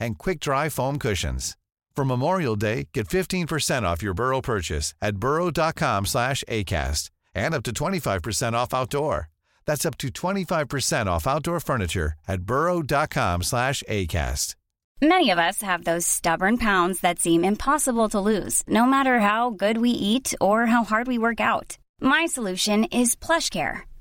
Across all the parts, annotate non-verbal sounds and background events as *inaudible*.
and quick-dry foam cushions. For Memorial Day, get 15% off your Burrow purchase at burrow.com slash ACAST and up to 25% off outdoor. That's up to 25% off outdoor furniture at burrow.com slash ACAST. Many of us have those stubborn pounds that seem impossible to lose, no matter how good we eat or how hard we work out. My solution is PlushCare.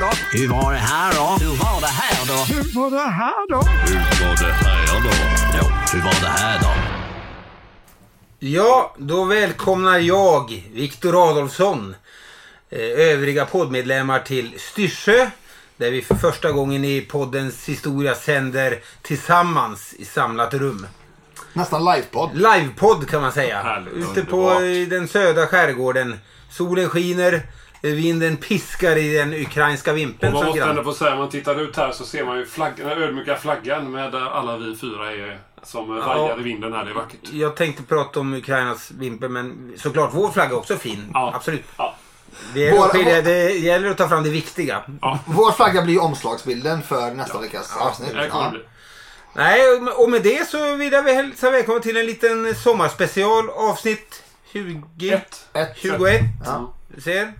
Då? Hur var det här då? Hur var det här då? Hur var det här då? Hur var det här då? Ja, hur var det här då? Ja, då välkomnar jag, Viktor Adolfsson, eh, övriga poddmedlemmar till Styrsö. Där vi för första gången i poddens historia sänder tillsammans i samlat rum. Nästan livepodd. Livepodd kan man säga. Härligt, Ute på underbart. eh, den södra skärgården. Solen skiner, vinden piskar i den ukrainska Och vimpeln. man som måste ändå få säga, om man tittar ut här så ser man ju flagg, den ödmjuka flaggan med där alla vi fyra är som Ja. vajar i vinden här. Det är vackert. Jag tänkte prata om Ukrainas vimpel men såklart vår flagga är också fin. Ja. Absolut. Ja. Det, är, Vår- skilja- det gäller att ta fram det viktiga. Vår flagga blir omslagsbilden för nästa veckas Ja, avsnitt. Ja. Nej, och med- och det så vill jag hälsa välkommen till en liten sommarspecial avsnitt 20... Ett. Ett. 21. Ja. Du ser.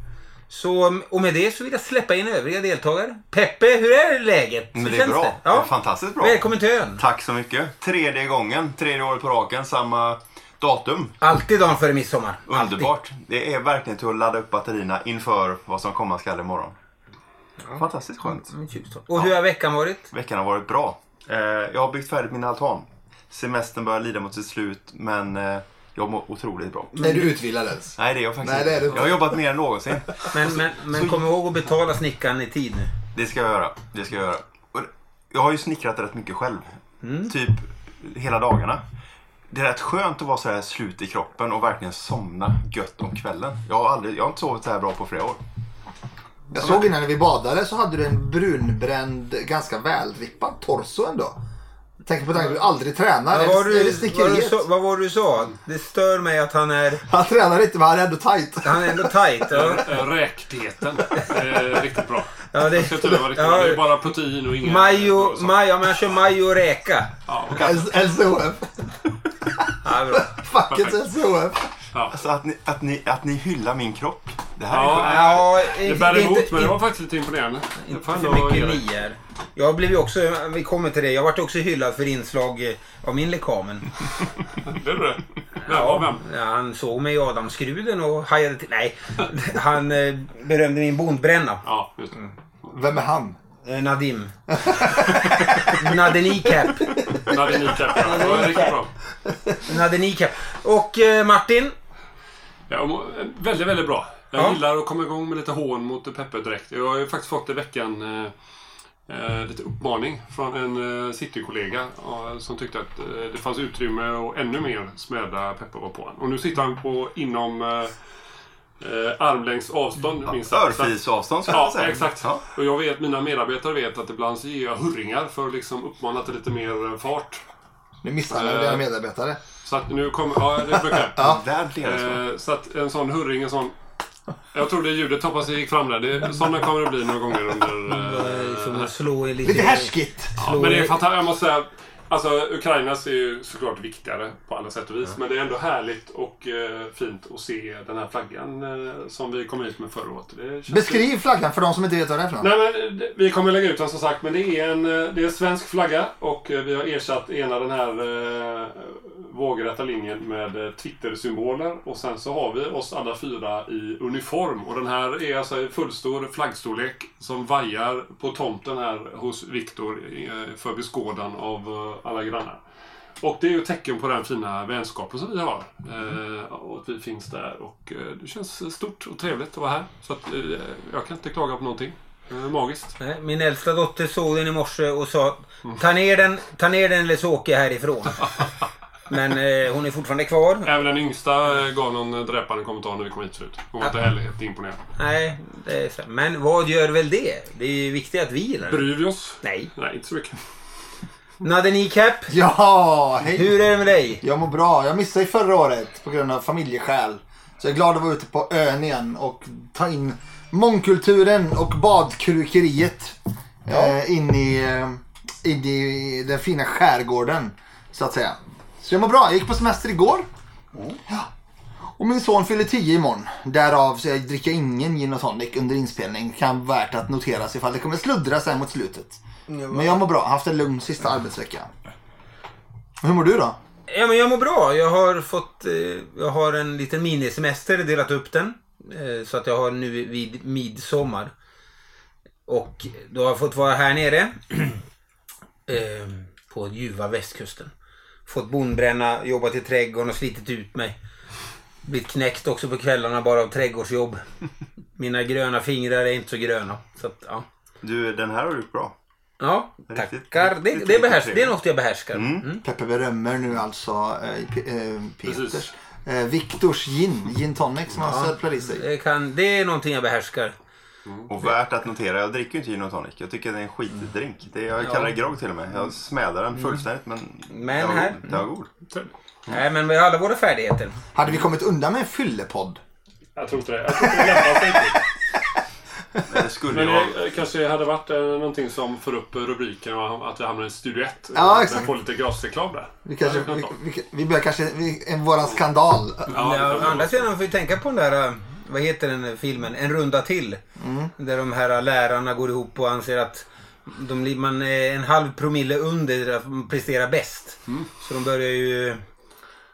Så, och med det så vill jag släppa in övriga deltagare. Peppe, hur är läget? Men det är bra. Det? Det är Ja. fantastiskt bra. Välkommen till ön. Tack så mycket. Tredje gången, tredje året på raken, samma datum. Alltid dagen före midsommar. Alltid. Underbart. Det är verkligen till att ladda upp batterierna inför vad som komma skall imorgon. Fantastiskt skönt. Mm, tjusigt. Och hur har veckan varit? Veckan har varit bra. Eh, jag har byggt färdigt min altan. Semestern börjar lida mot sitt slut, men eh, jag mår otroligt bra. Är du utvilad ens? Nej, det är jag faktiskt Nej, det är inte. Jag har jobbat mer än någonsin. Men, men, men kom ihåg att betala snickaren i tid nu. Det ska jag göra. Det ska jag göra. Och jag har ju snickrat rätt mycket själv. Typ hela dagarna. Det är rätt skönt att vara så här slut i kroppen och verkligen somna gött om kvällen. Jag har, aldrig, jag har inte sovit så här bra på flera år. Jag såg innan när vi badade så hade du en brunbränd, ganska välrippad torso ändå. Tänk på att du aldrig tränar. Vad var, du, vad, du sa, vad var du sa? Det stör mig att han är, Han tränar inte men han är ändå tight. han är ändå tight. Ja. Eh, Räkdieten. Riktigt bra. Ja, det, riktigt bra. Det är bara protein och inga... Majo, majo, men han kör majo och räka. Ja, LCHF. Ja. Fackets LCHF. Alltså att ni, att ni, att ni hyllar min kropp. Det här Ja, är. Ja, Det bär är emot, inte- men det var faktiskt lite imponerande. Inte för mycket nior. Jag blev ju också, vi kommer till det, jag vart också hyllad för inslag eh, av min lekamen. *laughs* Det är det. Vem? Ja, han såg mig i Adamskruden och hajade till. Nej, han eh, berömde min bondbränna. Ja, just det. Vem är han? Eh, Nadim. *laughs* Nadenikap. Nadine Nicap. ja. Det var riktigt bra. Nadenikap. Och Martin. Ja, väldigt, väldigt bra. Jag Ja. gillar att komma igång med lite hån mot Peppe direkt. Jag har ju faktiskt fått i veckan eh, eh, lite uppmaning från en eh, City-kollega eh, som tyckte att eh, det fanns utrymme och ännu mer smäda Peppe var på honom. Och nu sitter han på inom eh, eh, armlängds avstånd minst sagt. Örfilsavstånd skulle jag Ja, säga. exakt. Ja. Och jag vet, mina medarbetare vet att ibland så ger jag hurringar för att liksom uppmana till lite mer eh, fart. Nu misshandlar du dina medarbetare. Så att nu kommer... Ja, det brukar jag. *laughs* Ja. Så att en sån hurring, en sån... Jag tror det ljudet hoppas det gick fram där. Det, sådana kommer det bli några gånger under... Som att slå i lite... Lite härskigt. ja, men det är fantastiskt. Jag måste säga... Alltså Ukrainas är ju såklart viktigare på alla sätt och vis. Men det är ändå härligt och eh, fint att se den här flaggan eh, som vi kom hit med förra året. Det känns Beskriv flaggan för de som inte vet vad det är för något. Nej, men det- vi kommer lägga ut den som sagt, men det är en, eh, det är en svensk flagga och eh, vi har ersatt ena den här eh, vågräta linjen med eh, Twitter-symboler och sen så har vi oss alla fyra i uniform. Och den här är alltså i fullstor flaggstorlek som vajar på tomten här hos Viktor eh, för beskådan av eh, alla grannar. Och det är ju tecken på den fina vänskapen som vi har. Eh, och att vi finns där. Och eh, det känns stort och trevligt att vara här. Så att, eh, jag kan inte klaga på någonting. Magiskt. Min äldsta dotter såg den i morse och sa ta ner den, ta ner den eller så åker jag härifrån. *laughs* Men eh, hon är fortfarande kvar. Även den yngsta eh, gav någon dräpande kommentar när vi kom hit förut. Hon var inte heller helt imponerad. Nej, det är så. Men vad gör väl det? Det är ju viktigt att vi gillar det. Bryr vi oss? Nej. Nej, inte så mycket. Nadde Kneecap, Ja, hej! hur är det med dig? Jag mår bra. Jag missade ju förra året på grund av familjeskäl. Så jag är glad att vara ute på ön igen och ta in mångkulturen och badkrukeriet eh, in, i, eh, in i den fina skärgården. Så att säga. Så jag mår bra. Jag gick på semester igår. Ja. Och min son fyller 10 imorgon. Därav så jag dricker ingen gin och tonic under inspelning. Kan vara värt att noteras ifall det kommer sluddra sen mot slutet. Men jag mår bra. Haft en lugn sista arbetsvecka. Hur mår du då? Ja, men jag mår bra. Jag har fått... Eh, jag har en liten minisemester, delat upp den. Eh, så att jag har nu vid midsommar. Och då har jag fått vara här nere. *clears throat* eh, på ljuva västkusten. Fått bondbränna, jobbat i trädgården och slitit ut mig. Blivit knäckt också på kvällarna bara av trädgårdsjobb. Mina gröna fingrar är inte så gröna. Så att, ja. Du, den här har du gjort bra. Ja, Riktigt- tackar. Det, riktigt det, behärs, trevligt. det är något jag behärskar. Mm. Peppe berömmer nu alltså Precis. Peters. Eh, Viktors gin, gin tonic som han söplar i sig. Det, kan, det är någonting jag behärskar. Och värt att notera, jag dricker ju inte gin och tonic. Jag tycker det är en skitdrink. Det, jag kallar det grogg till och med. Jag smädar den fullständigt men, Men var här- god. Den var god. Nej, men vi har alla våra färdigheter. Hade vi kommit undan med en fyllepodd? Jag tror inte det. Jag tror inte det lämpar sig. Men *laughs* det skulle Men vara... det eh, kanske hade varit eh, någonting som får upp rubriken och att vi hamnar i Studio 1. Ja, Men exakt. får lite gratisreklam där. Vi, kanske, vi, vi, vi börjar kanske, vi, en våran skandal. Ja, å andra sidan får vi tänka på den där, äh, vad heter den filmen, En runda till. Där de här lärarna går ihop och anser att de, man är en halv promille under att man presterar bäst. Så de börjar ju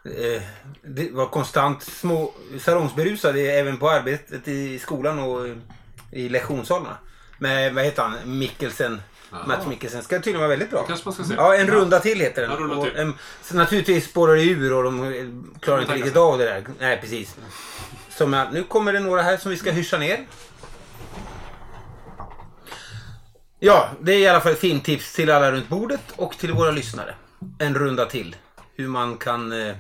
eh, det var konstant små salongsberusade även på arbetet i skolan och i lektionssalarna. Med, vad heter han, Mikkelsen. Mats Mikkelsen. Ska tydligen vara väldigt bra. Ja, en runda till heter den. En runda Och till. en, så naturligtvis spårar det ur och de klarar inte riktigt av det där. Nej, precis. Som jag, nu kommer det några här som vi ska hyscha ner. Ja, det är i alla fall ett filmtips till alla runt bordet och till våra lyssnare. En runda till. Hur man kan... Eh,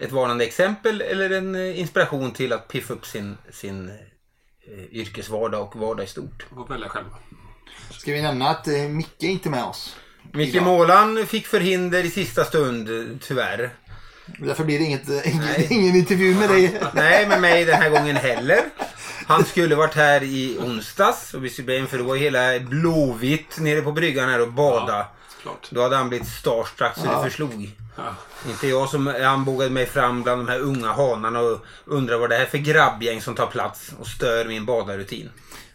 ett varnande exempel eller en eh, inspiration till att piffa upp sin, sin eh, yrkesvardag och vardag i stort. Får välja själva. Ska vi nämna att Micke är inte med oss? Micke. Målan fick förhinder i sista stund, tyvärr. Därför blir det inget, eh, ingen, *laughs* ingen intervju med dig. Nej, med mig den här gången heller. Han skulle varit här i onsdags och vi skulle bli in för då var hela Blåvitt nere på bryggan här och bada. Klart. Då hade han blivit starstruck så det förslog. Ja. Inte jag som anbågade mig fram bland de här unga hanarna och undrar vad det är för grabbgäng som tar plats och stör min badarrutin.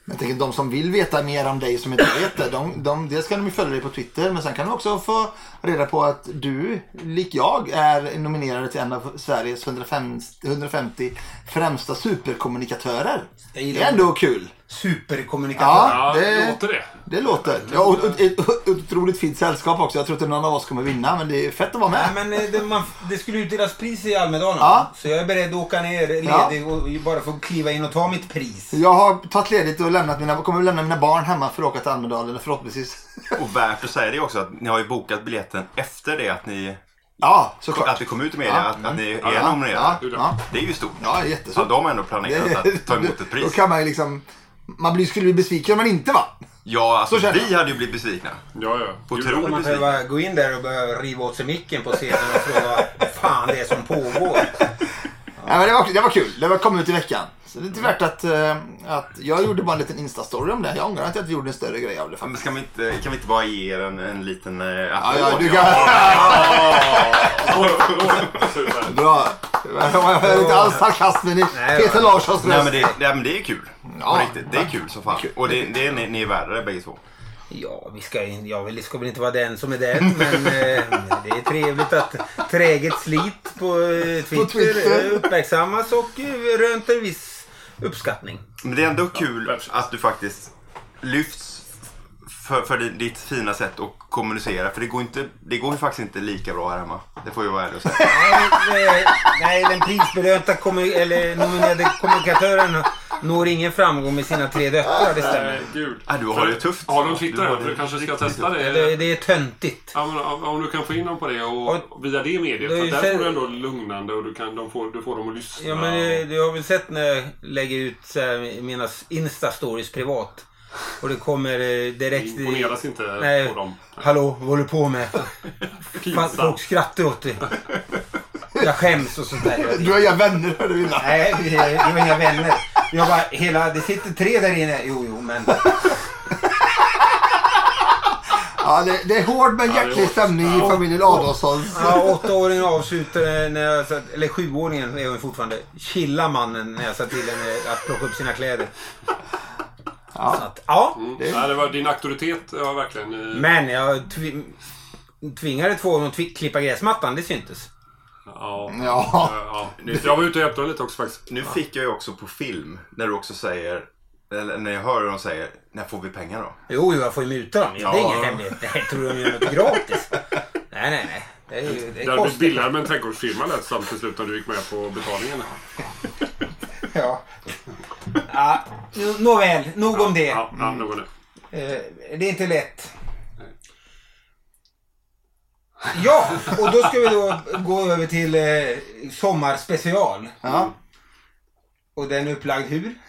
Jag tänker de som vill veta mer om dig som inte vet det. De, de, dels kan de ju följa dig på Twitter. Men sen kan de också få reda på att du, lik jag, är nominerad till en av Sveriges 150, 150 främsta superkommunikatörer. Det är ändå kul. Superkommunikatör. Ja, Ja, det- låter det. Det låter. Ja, och, och, ett ett otroligt fint sällskap också. Jag tror inte någon av oss kommer vinna. Men det är fett att vara med. men eh, det, man, det skulle utdelas pris i Almedalen. Ja. Så jag är beredd att åka ner ledig Ja. och bara få kliva in och ta mitt pris. Jag har tagit ledigt och lämnat mina, kommer lämna mina barn hemma för att åka till Almedalen förhoppningsvis. *laughs* Och värt att säga det också att ni har ju bokat biljetten efter det att ni... Ja, såklart. Att det kom ut i media Ja. att, att ni är Ja, nominerade. ja, ja. Det är ju stort. Ja, jättestort. de har ändå planerat att ta emot ett *laughs* Då pris. kan man ju liksom... Man blir, skulle bli besviken om man inte vann. Ja, alltså Så känner vi hade ju blivit besvikna. Ja, ja. Otroligt Man behöver gå in där och börja riva åt sig micken på scenen och fråga vad fan det är som pågår. *laughs* Ja, men det, var, det var kul. Det var kom ut i veckan. Så det är inte värt att, eh, att... Jag gjorde bara en liten Insta-story om det. Jag ångrar att jag inte gjorde en större grej av det Ja, Men ska vi inte, kan vi inte bara ge er en, en liten eh, Ja, applåd? ja, du kan... *laughs* Bra. Jag hör inte alls sarkasmen i Nej, Peter Larssons Nej röst. men det, nej, men det är kul. Ja. Riktigt. Det är kul som fan. Och det, det är ni, ni är värre bägge två. Ja, vi ska, jag ska väl inte vara den som är den, men eh, det är trevligt att träget slit på eh, Twitter, Twitter. eh, uppmärksammas och eh, rönt en viss uppskattning. Men det är ändå kul absolut. att du faktiskt lyfts för, för di- ditt fina sätt att kommunicera. För det går, inte, det går ju faktiskt inte lika bra här hemma. Det får jag vara ärlig och säga. Nej, eh, nej, den prisbelönta kommu- eller nominerade kommunikatören når ingen framgång med sina tre döttrar, det stämmer. Nej, gud. Ah, du har det tufft. Har de Du Twitter? det du kanske ska testa det. Det, det är töntigt. Ja, men om, du kan få in dem på det och, Och- via det mediet. Det där får du ändå lugnande och du, kan, de får, du får dem att lyssna. Ja, men du har väl sett när jag lägger ut så här, mina Insta-stories privat. Och det kommer eh, direkt... Imponeras inte Nej, på dem. Hallå, vad håller du på med? *laughs* Folk skrattar åt det. Jag skäms och sånt där. Du har inga vänner hör du Villa. Nej, vi är, vi har inga vänner. Jag bara, hela, det sitter tre där inne. Jo, jo, men... Ja, det, det är hård men det är hjärtlig stämning i familjen Adolfssons. Ja, åttaåringen avslutade när jag satt, eller sjuåringen är hon fortfarande, chilla mannen när jag sa till henne att plocka upp sina kläder. Så att, ja. Mm. Nej, det var, din auktoritet var verkligen... eh, Men jag tvi, tvingade två att twi- klippa gräsmattan, det syntes. Ja. Ja. ja. Jag var ute och hjälpte lite också faktiskt. Nu fick jag ju också på film när du också säger, eller när jag hör hur de säger, när får vi pengar då? Jo, jo, jag får ju muta dem. Ja. Det är ingen hemlighet. Tror du de gör något gratis? Nej, nej, nej. Det, är ju, det Det hade blivit kostar. billigare med en trädgårdsfirma lät som till slut när du gick med på betalningen. Ja. ja. nå- Nåväl, nog om det. Ja, ja nog om det. Eh, det är inte lätt. Ja, och då ska vi då gå över till eh, sommarspecial. Ja. Och den är upplagd hur? *laughs*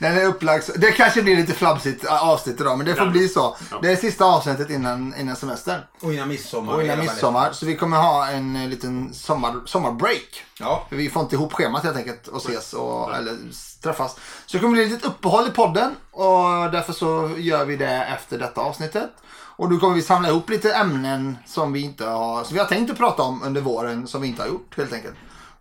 Den är upplagd. så- Det kanske blir lite flamsigt avsnitt idag men det får Ja. bli så. Ja. Det är sista avsnittet innan, innan semestern. Och innan midsommar. Och i innan midsommar. Så vi kommer ha en eh, liten sommar, sommarbreak. Ja. För vi får inte ihop schemat helt enkelt och ses och eller träffas. Så det kommer bli ett litet uppehåll i podden och därför så gör vi det efter detta avsnittet. Och då kommer vi samla ihop lite ämnen som vi inte har, som vi har tänkt att prata om under våren som vi inte har gjort helt enkelt.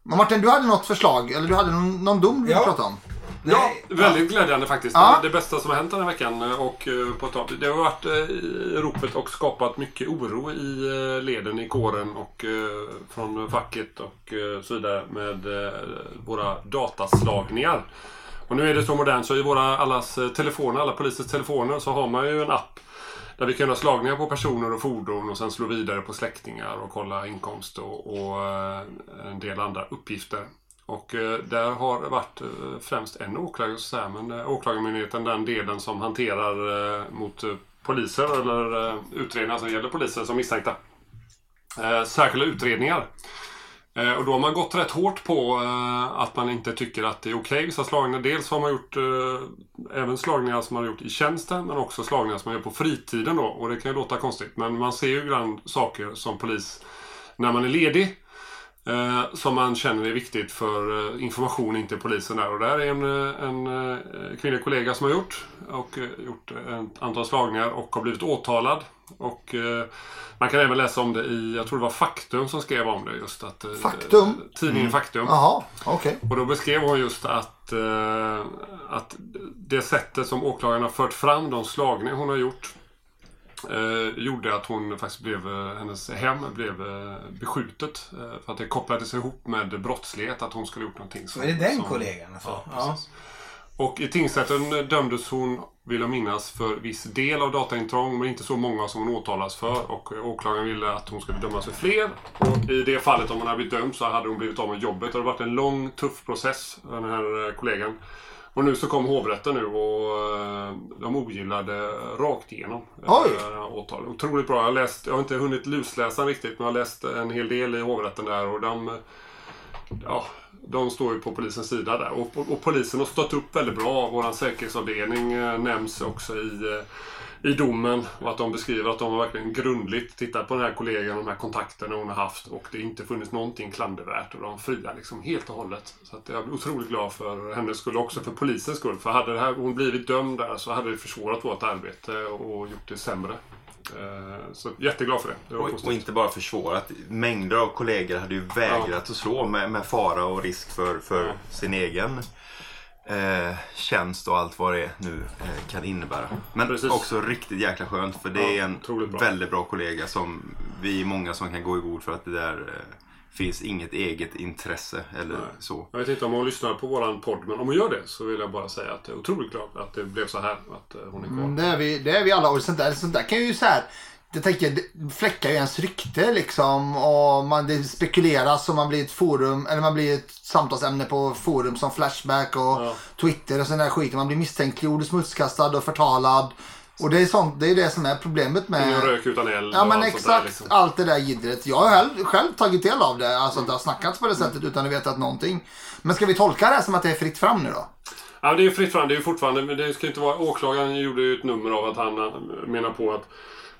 Men Martin, du hade något förslag eller du hade någon, någon dom du ville Ja. prata om? Ja, väldigt glädjande faktiskt. Ja. Det bästa som har hänt den här veckan. Och eh, på tag. Det har varit eh, i ropet och skapat mycket oro i eh, leden, i kåren och eh, från facket och eh, så vidare med eh, våra dataslagningar. Och nu är det så modernt så i våra allas eh, telefoner, alla polisers telefoner så har man ju en app där vi kan göra slagningar på personer och fordon och sen slå vidare på släktingar och kolla inkomst och, och eh, en del andra uppgifter. Och eh, där har det varit eh, främst en åklagare, så här, men eh, åklagarmyndigheten den delen som hanterar mot poliser eller utredningar som gäller poliser som misstänkta. Särskilda utredningar. Och då har man gått rätt hårt på att man inte tycker att det är okej vissa slagningar. Dels har man gjort även slagningar som man har gjort i tjänsten men också slagningar som man gör på fritiden då. Och det kan ju låta konstigt men man ser ju ibland saker som polis när man är ledig. Eh, som man känner är viktigt för eh, information in till polisen där. Och det här är en, eh, en kvinnlig kollega som har gjort. Och eh, gjort ett antal slagningar och har blivit åtalad. Och man kan även läsa om det i, jag tror det var Faktum som skrev om det just att... Faktum? Tidningen Faktum. Jaha, okej. Och då beskrev hon just att, att det sättet som åklagaren har fört fram de slagningar hon har gjort eh, gjorde att hon faktiskt blev, eh, hennes hem blev eh, beskjutet. Eh, för att det kopplades ihop med brottslighet, att hon skulle gjort någonting. Som, är det den som, kollegan alltså? Ja, Ja. Och i tingsrätten dömdes hon, vill jag minnas, för viss del av dataintrång men inte så många som hon åtalas för. Och åklagaren ville att hon skulle dömas för fler. Och i det fallet, om hon hade blivit dömd, så hade hon blivit av med jobbet. Det har varit en lång, tuff process, den här eh, kollegan. Och nu så kom hovrätten nu och eh, de ogillade rakt igenom eh, Oj. åtal. Otroligt bra. Jag läst, jag har inte hunnit lusläsa riktigt men jag har läst en hel del i hovrätten där och de Ja, de står ju på polisens sida där. Och, och, och polisen har stått upp väldigt bra. Vår säkerhetsavdelning eh, nämns också i, i domen. Och att de beskriver att de har verkligen grundligt tittat på den här kollegan och de här kontakterna hon har haft. Och det inte funnits någonting klandervärt. Och de friar liksom helt och hållet. Så att jag är otroligt glad för hennes skull. Också för polisens skull. För hade det här, hon blivit dömd där så hade det försvårat vårt arbete och gjort det sämre. Eh, Så jätteglad för det. det Och, och inte bara försvårat. Mängder av kollegor hade ju vägrat att slå med, med fara och risk för, för sin egen eh, tjänst och allt vad det nu eh, kan innebära. Men Precis. också riktigt jäkla skönt för det är Ja, en otroligt bra. väldigt bra kollega som vi är många som kan gå i god för att det där eh, finns inget eget intresse eller så. Jag vet inte om hon lyssnar på våran podd, men om hon gör det så vill jag bara säga att jag är otroligt glad att det blev så här. Att eh, hon är kvar. Mm, Det är vi, det är vi alla och sånt där, sånt där kan ju så här. Det tänker det fläckar ju ens rykte liksom och man, det spekuleras och man blir ett forum eller man blir ett samtalsämne på forum som Flashback och Ja. Twitter och sån där skit. Man blir misstänkliggjord, smutskastad och förtalad. Och det är sånt, det är det som är problemet med... Ingen rök utan eld Ja men allt sånt där, exakt liksom. allt det där jiddret. Jag har själv, själv tagit del av det. Alltså det har snackats på det sättet utan att veta någonting. Men ska vi tolka det här som att det är fritt fram nu då? Ja, det är fritt fram. Det är ju fortfarande, men det ska inte vara... Åklagaren gjorde ju ett nummer av att han menar på att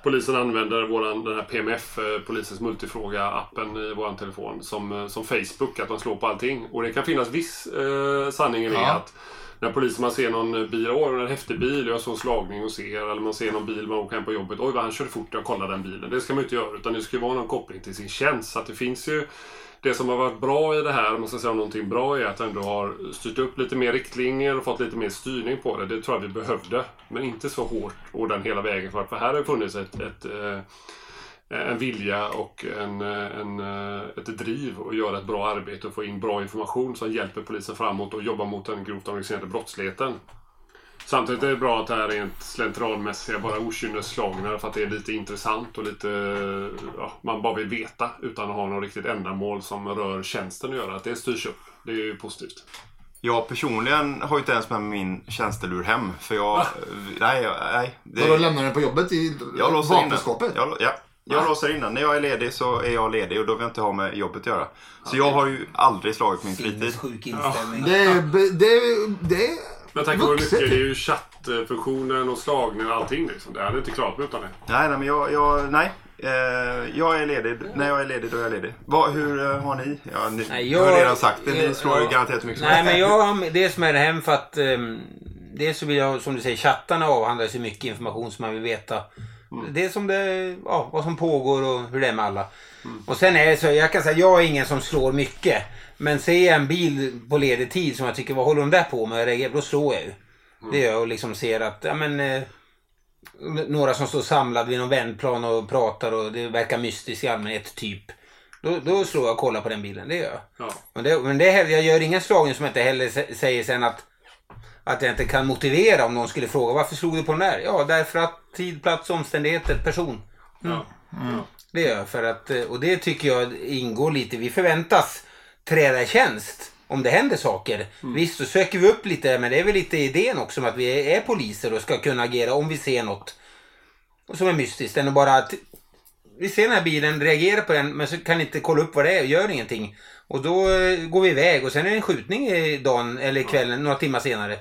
polisen använder våran, den här PMF, eh, polisens multifråga-appen i våran telefon, som, eh, som Facebook, att de slår på allting. Och det kan finnas viss eh, sanning i det Ja. att när polisen man ser någon bil, åh en häftig bil, jag såg en slagning och ser, eller man ser någon bil, man åker hem på jobbet, oj vad han körde fort, jag kollar den bilen. Det ska man inte göra, utan det ska ju vara någon koppling till sin tjänst. Så att det finns ju det som har varit bra i det här, om man ska säga någonting bra, är att ändå har styrt upp lite mer riktlinjer och fått lite mer styrning på det. Det tror jag vi behövde. Men inte så hårt och den hela vägen. För, här har det funnits ett, ett, eh, en vilja och en, eh, en, eh, ett driv att göra ett bra arbete och få in bra information som hjälper polisen framåt och jobba mot den grovt organiserade brottsligheten. Samtidigt är det bra att det här är rent slentrianmässiga, bara okynnesslagningar för att det är lite intressant och lite... Ja, man bara vill veta utan att ha något riktigt ändamål som rör tjänsten att göra. Att det styrs upp. Det är ju positivt. Jag personligen har ju inte ens med min tjänstelur hem. För jag... Va? Nej, jag- nej. Det, Och då lämnar den på jobbet i jag vapenskåpet? Jag, ja, jag låser in den. När jag är ledig så är jag ledig och då vill jag inte ha med jobbet att göra. Så jag har ju aldrig slagit min fritid. Sinnessjuk inställning. Det är... Det, det Men tänk på hur mycket det är ju chattfunktionen och slagningar och allting liksom. Det hade inte klarat mig utan det. Nej, nej, men jag... jag nej. Eh, jag är ledig. När jag är ledig, då är jag ledig. Vad, hur eh, har ni? Ja, ni Nej, jag har redan sagt det. Ni jag- slår ju ja. garanterat mycket Nej, men jag har dels med det hem för att um, dels så vill jag, som du säger, chattarna avhandlar så mycket information som man vill veta. Det är som det, ja, vad som pågår och hur det är med alla. Och sen är det så, jag kan säga, jag är ingen som slår mycket. Men ser jag en bil på ledig tid som jag tycker, vad håller de där på med? Då slår jag ju. Det gör jag och liksom ser att, ja men eh, några som står samlade vid någon vändplan och pratar och det verkar mystiskt i allmänhet, typ. Då, då slår jag och kollar på den bilen, det gör jag. Ja. Men, det, men det, jag gör ingen slagning som jag inte heller sä- säger sen att, att jag inte kan motivera om någon skulle fråga varför slog du på den där? Ja, därför att tid, plats, omständigheter, person. Ja. Det gör jag för att, eh, och det tycker jag ingår lite, vi förväntas träda i tjänst om det händer saker. Visst, så söker vi upp lite, men det är väl lite idén också om att vi är poliser och ska kunna agera om vi ser något som är mystiskt. Än att bara att vi ser den här bilen, reagerar på den, men så kan inte kolla upp vad det är och gör ingenting. Och då eh, går vi iväg och sen är det en skjutning i dagen eller kvällen, några timmar senare.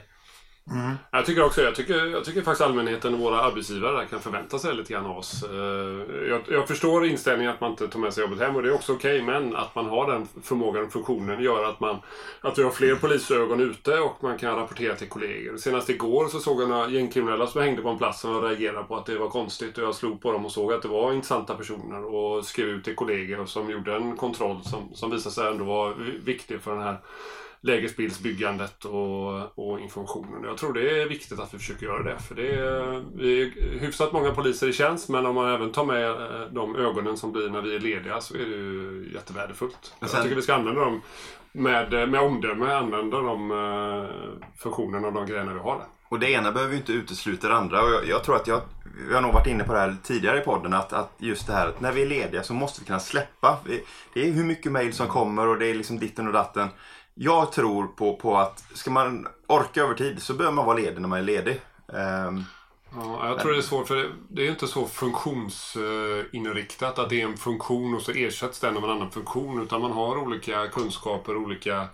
Jag tycker också, jag tycker, jag tycker faktiskt allmänheten och våra arbetsgivare kan förvänta sig lite grann av oss. Eh, Jag, jag förstår inställningen att man inte tar med sig jobbet hem och det är också okej, men att man har den förmågan och funktionen gör att, man, att vi har fler polisögon ute och man kan rapportera till kollegor. Senast igår så såg jag några gängkriminella som hängde på en plats och reagerade på att det var konstigt och jag slog på dem och såg att det var intressanta personer och skrev ut till kollegor som gjorde en kontroll som, som visade sig ändå vara vi- viktig för den här lägesbildsbyggandet och, och informationen. Jag tror det är viktigt att vi försöker göra det. För det är, vi är hyfsat många poliser i tjänst men om man även tar med eh, de ögonen som blir när vi är lediga så är det ju jättevärdefullt. Sen- Jag tycker vi ska använda dem med, med omdöme, använda de eh, funktionerna och de grejerna vi har. Och det ena behöver ju inte utesluta det andra. Och jag, jag tror att jag, vi har nog varit inne på det här tidigare i podden. Att, att just det här att när vi är lediga så måste vi kunna släppa. Vi, det är hur mycket mail som kommer och det är liksom ditten och datten. Jag tror på, på att ska man orka över tid så behöver man vara ledig när man är ledig. Um, Ja, jag tror det är svårt för det, det är inte så funktionsinriktat att det är en funktion och så ersätts den av en annan funktion. Utan man har olika kunskaper, olika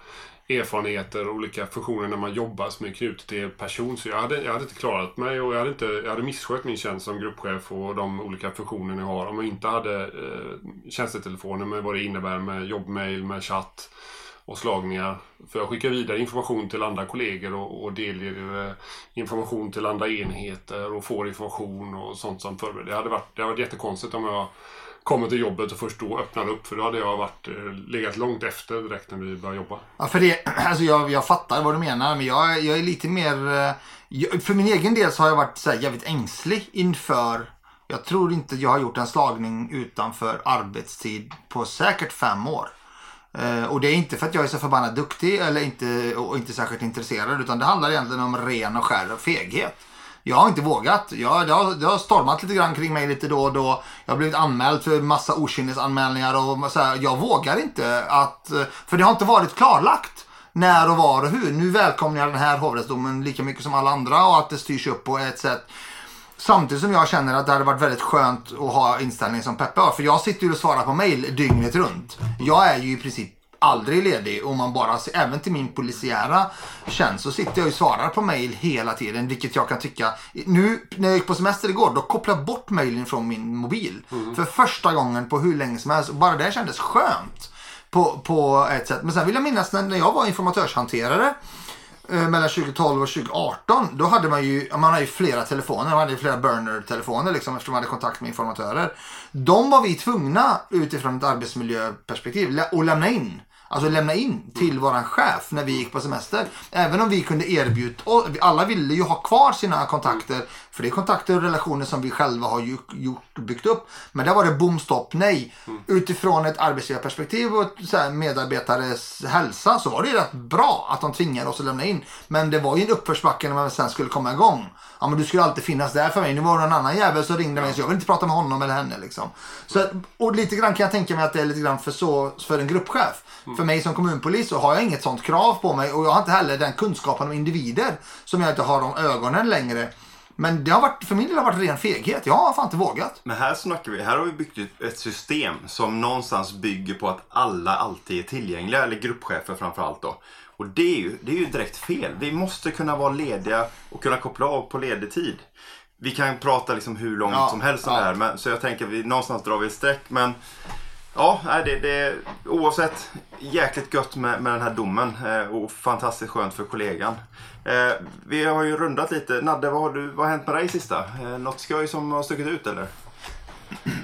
erfarenheter, och olika funktioner när man jobbar som är knutet till person. Så jag hade, jag hade inte klarat mig och jag hade, inte, jag hade misskött min tjänst som gruppchef och de olika funktioner jag har om jag inte hade eh, tjänstetelefoner med vad det innebär med jobbmail, med chatt och slagningar. För jag skickar vidare information till andra kollegor och, och delger eh, information till andra enheter och får information och sånt som förbereder. Det hade varit, det hade varit jättekonstigt om jag kommer till jobbet och först då öppnar upp. För då hade jag varit, eh, legat långt efter direkt när vi började jobba. Ja, för det, *clears throat* alltså jag, jag fattar vad du menar, men jag, jag är lite mer... Eh, jag, för min egen del så har jag varit så här jävligt ängslig inför... Jag tror inte jag har gjort en slagning utanför arbetstid på säkert fem år. Eh, och det är inte för att jag är så förbannat duktig eller inte, och inte särskilt intresserad, utan det handlar egentligen om ren och skär feghet. Jag har inte vågat. Jag, det, har, det har stormat lite grann kring mig lite då och då. Jag har blivit anmäld för massa okynnesanmälningar och så här, jag vågar inte att... Eh, för det har inte varit klarlagt när och var och hur. Nu välkomnar jag den här hovrättsdomen lika mycket som alla andra och att det styrs upp på ett sätt Samtidigt som jag känner att det hade varit väldigt skönt att ha inställning som Peppe har. För jag sitter ju och svarar på mail dygnet runt. Jag är ju i princip aldrig ledig och man bara, även till min polisiära tjänst så sitter jag och svarar på mail hela tiden. Vilket jag kan tycka, nu när jag gick på semester igår då kopplade jag bort mailen från min mobil. För första gången på hur länge som helst. Bara det kändes skönt. På, på ett sätt. Men sen vill jag minnas när, jag var informatörshanterare eh, Eh, mellan 2012 och 2018. Då hade man ju, man hade ju flera telefoner. Man hade ju flera burner-telefoner liksom eftersom man hade kontakt med informatörer. De var vi tvungna utifrån ett arbetsmiljöperspektiv att lämna in. Alltså lämna in till våran chef när vi gick på semester. Även om vi kunde erbjuda, och alla ville ju ha kvar sina kontakter. För det är kontakter och relationer som vi själva har gjort, byggt upp. Men där var det bom stopp nej. Utifrån ett arbetsgivarperspektiv och medarbetares hälsa så var det ju rätt bra att de tvingade oss att lämna in. Men det var ju en uppförsbacke när man sen skulle komma igång. Ja men du skulle alltid finnas där för mig. Nu var det en annan jävel som ringde mig så jag vill inte prata med honom eller henne liksom. Så, och lite grann kan jag tänka mig att det är lite grann för, så, för en gruppchef. För mig som kommunpolis så har jag inget sånt krav på mig och jag har inte heller den kunskapen om individer som jag inte har de ögonen längre. Men det har varit, för min del har varit ren feghet. Jag har fan inte vågat. Men här snackar vi, här har vi byggt ett system som någonstans bygger på att alla alltid är tillgängliga, eller gruppchefer framförallt då. Och det är, ju, det är ju direkt fel. Vi måste kunna vara lediga och kunna koppla av på ledig tid. Vi kan prata liksom hur långt Ja, som helst om ja. det här, men, så jag tänker vi någonstans drar vi ett streck. Men ja, det, det, oavsett, jäkligt gött med, med den här domen eh, och fantastiskt skönt för kollegan. Eh, vi har ju rundat lite. Nadde, vad har, du, vad har hänt med dig sista? Eh, något skoj som har stuckit ut eller?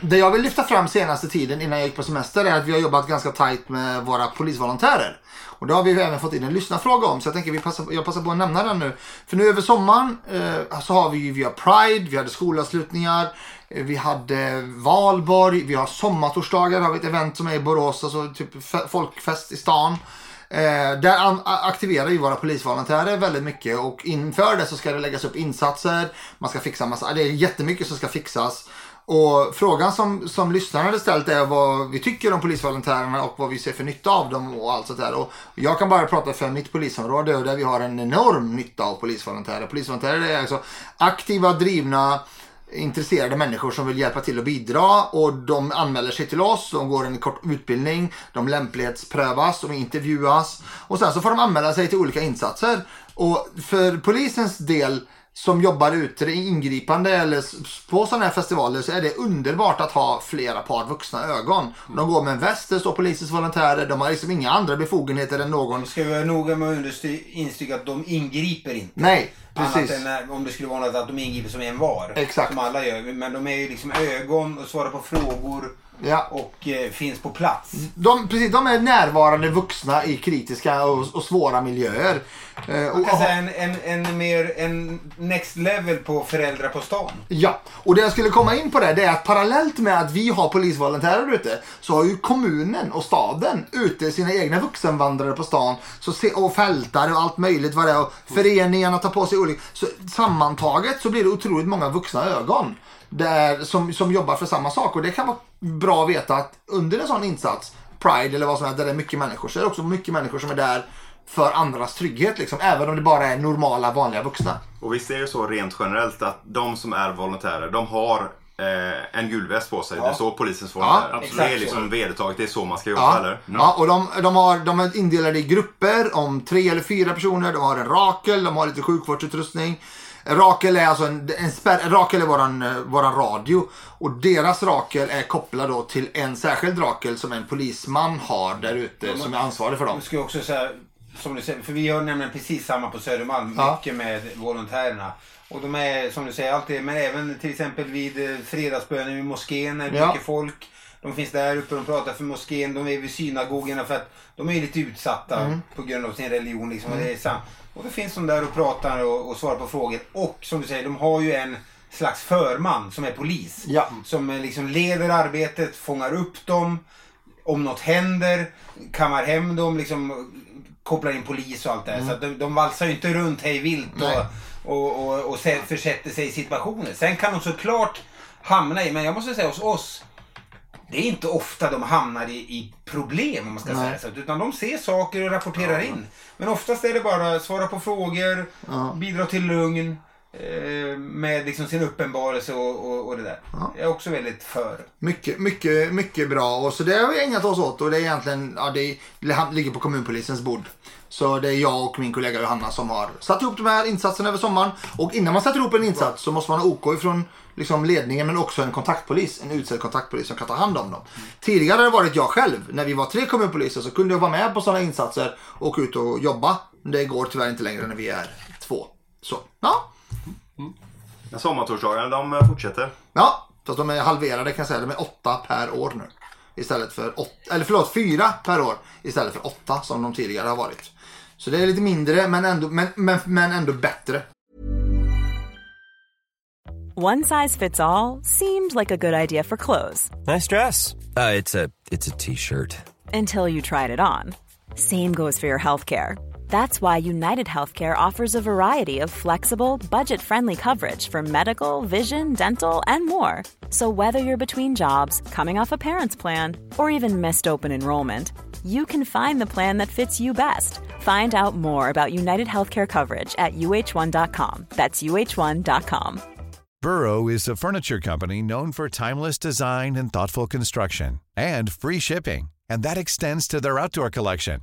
Det jag vill lyfta fram senaste tiden innan jag gick på semester är att vi har jobbat ganska tajt med våra polisvolontärer. Och det har vi även fått in en lyssnarfråga om så jag tänker vi passar, jag passar på att nämna den nu. För nu över sommaren eh, så har vi ju, via Pride, vi hade skolavslutningar, vi hade valborg, vi har sommartorsdagar, har vi ett event som är i Borås, alltså typ folkfest i stan. Eh, där aktiverar ju våra polisvolontärer väldigt mycket och inför det så ska det läggas upp insatser, man ska fixa massa, det är jättemycket som ska fixas. Och frågan som, som lyssnarna hade ställt är vad vi tycker om polisvolontärerna och vad vi ser för nytta av dem och allt sånt där. Och jag kan bara prata för mitt polisområde och där vi har en enorm nytta av polisvolontärer. Polisvolontärer är alltså aktiva, drivna, intresserade människor som vill hjälpa till och bidra och de anmäler sig till oss, de går en kort utbildning, de lämplighetsprövas, de intervjuas och sen så får de anmäla sig till olika insatser. Och för polisens del som jobbar ute ingripande eller på sådana här festivaler så är det underbart att ha flera par vuxna ögon. De går med en väst, det står polisens volontärer, de har liksom inga andra befogenheter än någon. Ska vi vara noga med att instyga att de ingriper inte. Nej, Annat precis. än när, om det skulle vara något att de ingriper som en var. Exakt. Som alla gör. Men de är ju liksom ögon och svarar på frågor Ja. och eh, finns på plats. De, precis, de är närvarande vuxna i kritiska och, och svåra miljöer. Eh, och, Man kan säga en, en, en mer en next level på föräldrar på stan. Ja, och det jag skulle komma in på det, det är att parallellt med att vi har polisvolontärer ute så har ju kommunen och staden ute sina egna vuxenvandrare på stan så se, och fältare och allt möjligt vad det är. Och föreningarna tar på sig olika... Så sammantaget så blir det otroligt många vuxna ögon där, som, som jobbar för samma sak och det kan vara bra att veta att under en sån insats, Pride eller vad som helst, där det är mycket människor så är det också mycket människor som är där för andras trygghet liksom, även om det bara är normala vanliga vuxna. Och visst är det så rent generellt att de som är volontärer, de har eh, en gul väst på sig. Det står polisens volontärer. Ja, det är så. liksom vedertaget, det är så man ska jobba Ja, eller? Mm. ja och de, de, har, de är indelade i grupper om tre eller fyra personer. De har en Rakel, de har lite sjukvårdsutrustning. Rakel är alltså en, en spärr, Rakel är våran, eh, våran radio. Och deras Rakel är kopplad då till en särskild Rakel som en polisman har där ute som är ansvarig för dem. Skulle också säga, som du säger, för vi har nämligen precis samma på Södermalm, Ja. mycket med volontärerna. Och de är som du säger alltid, men även till exempel vid eh, fredagsbönen vid moskén är det Ja. mycket folk. De finns där uppe, de pratar för moskén, de är vid synagogorna för att de är lite utsatta på grund av sin religion. Liksom, och, det är sam- och då finns de där och pratar och, och svarar på frågor. Och som du säger, de har ju en slags förman som är polis. Ja. Som eh, liksom leder arbetet, fångar upp dem. Om något händer, kammar hem dem, liksom kopplar in polis och allt det här. Så de, de valsar ju inte runt hej vilt och, och, och, och sä- försätter sig i situationer. Sen kan de såklart hamna i, men jag måste säga hos oss, det är inte ofta de hamnar i, i problem om man ska Nej. säga så. Utan de ser saker och rapporterar in. Men oftast är det bara svara på frågor, bidra till lugn. Eh, med liksom sin uppenbarelse och, och, och det där. Jag är också väldigt för. Mycket, mycket, mycket bra. Och så det har vi ägnat oss åt och det är egentligen, ja, det, det ligger på kommunpolisens bord. Så det är jag och min kollega Johanna som har satt ihop de här insatserna över sommaren. Och innan man sätter ihop en insats så måste man ha OK ifrån liksom ledningen men också en kontaktpolis. En utsedd kontaktpolis som kan ta hand om dem. Tidigare har det varit jag själv. När vi var tre kommunpoliser så kunde jag vara med på sådana insatser och åka ut och jobba. Det går tyvärr inte längre när vi är två. Så, ja. Men sommartorsdagarna, de fortsätter. Ja, att de är halverade kan jag säga. De är åtta per år nu. Istället för åtta, eller förlåt, fyra per år istället för åtta som de tidigare har varit. Så det är lite mindre men ändå, men, men, men ändå bättre. One size fits all seemed like a good idea for clothes Nice dress. Uh, it's a it's a t-shirt. until you tried it on. Same goes for your healthcare. That's why United Healthcare offers a variety of flexible, budget friendly coverage for medical, vision, dental, and more. So, whether you're between jobs, coming off a parent's plan, or even missed open enrollment, you can find the plan that fits you best. Find out more about United Healthcare coverage at uh1.com. That's uh1.com. Burrow is a furniture company known for timeless design and thoughtful construction and free shipping, and that extends to their outdoor collection.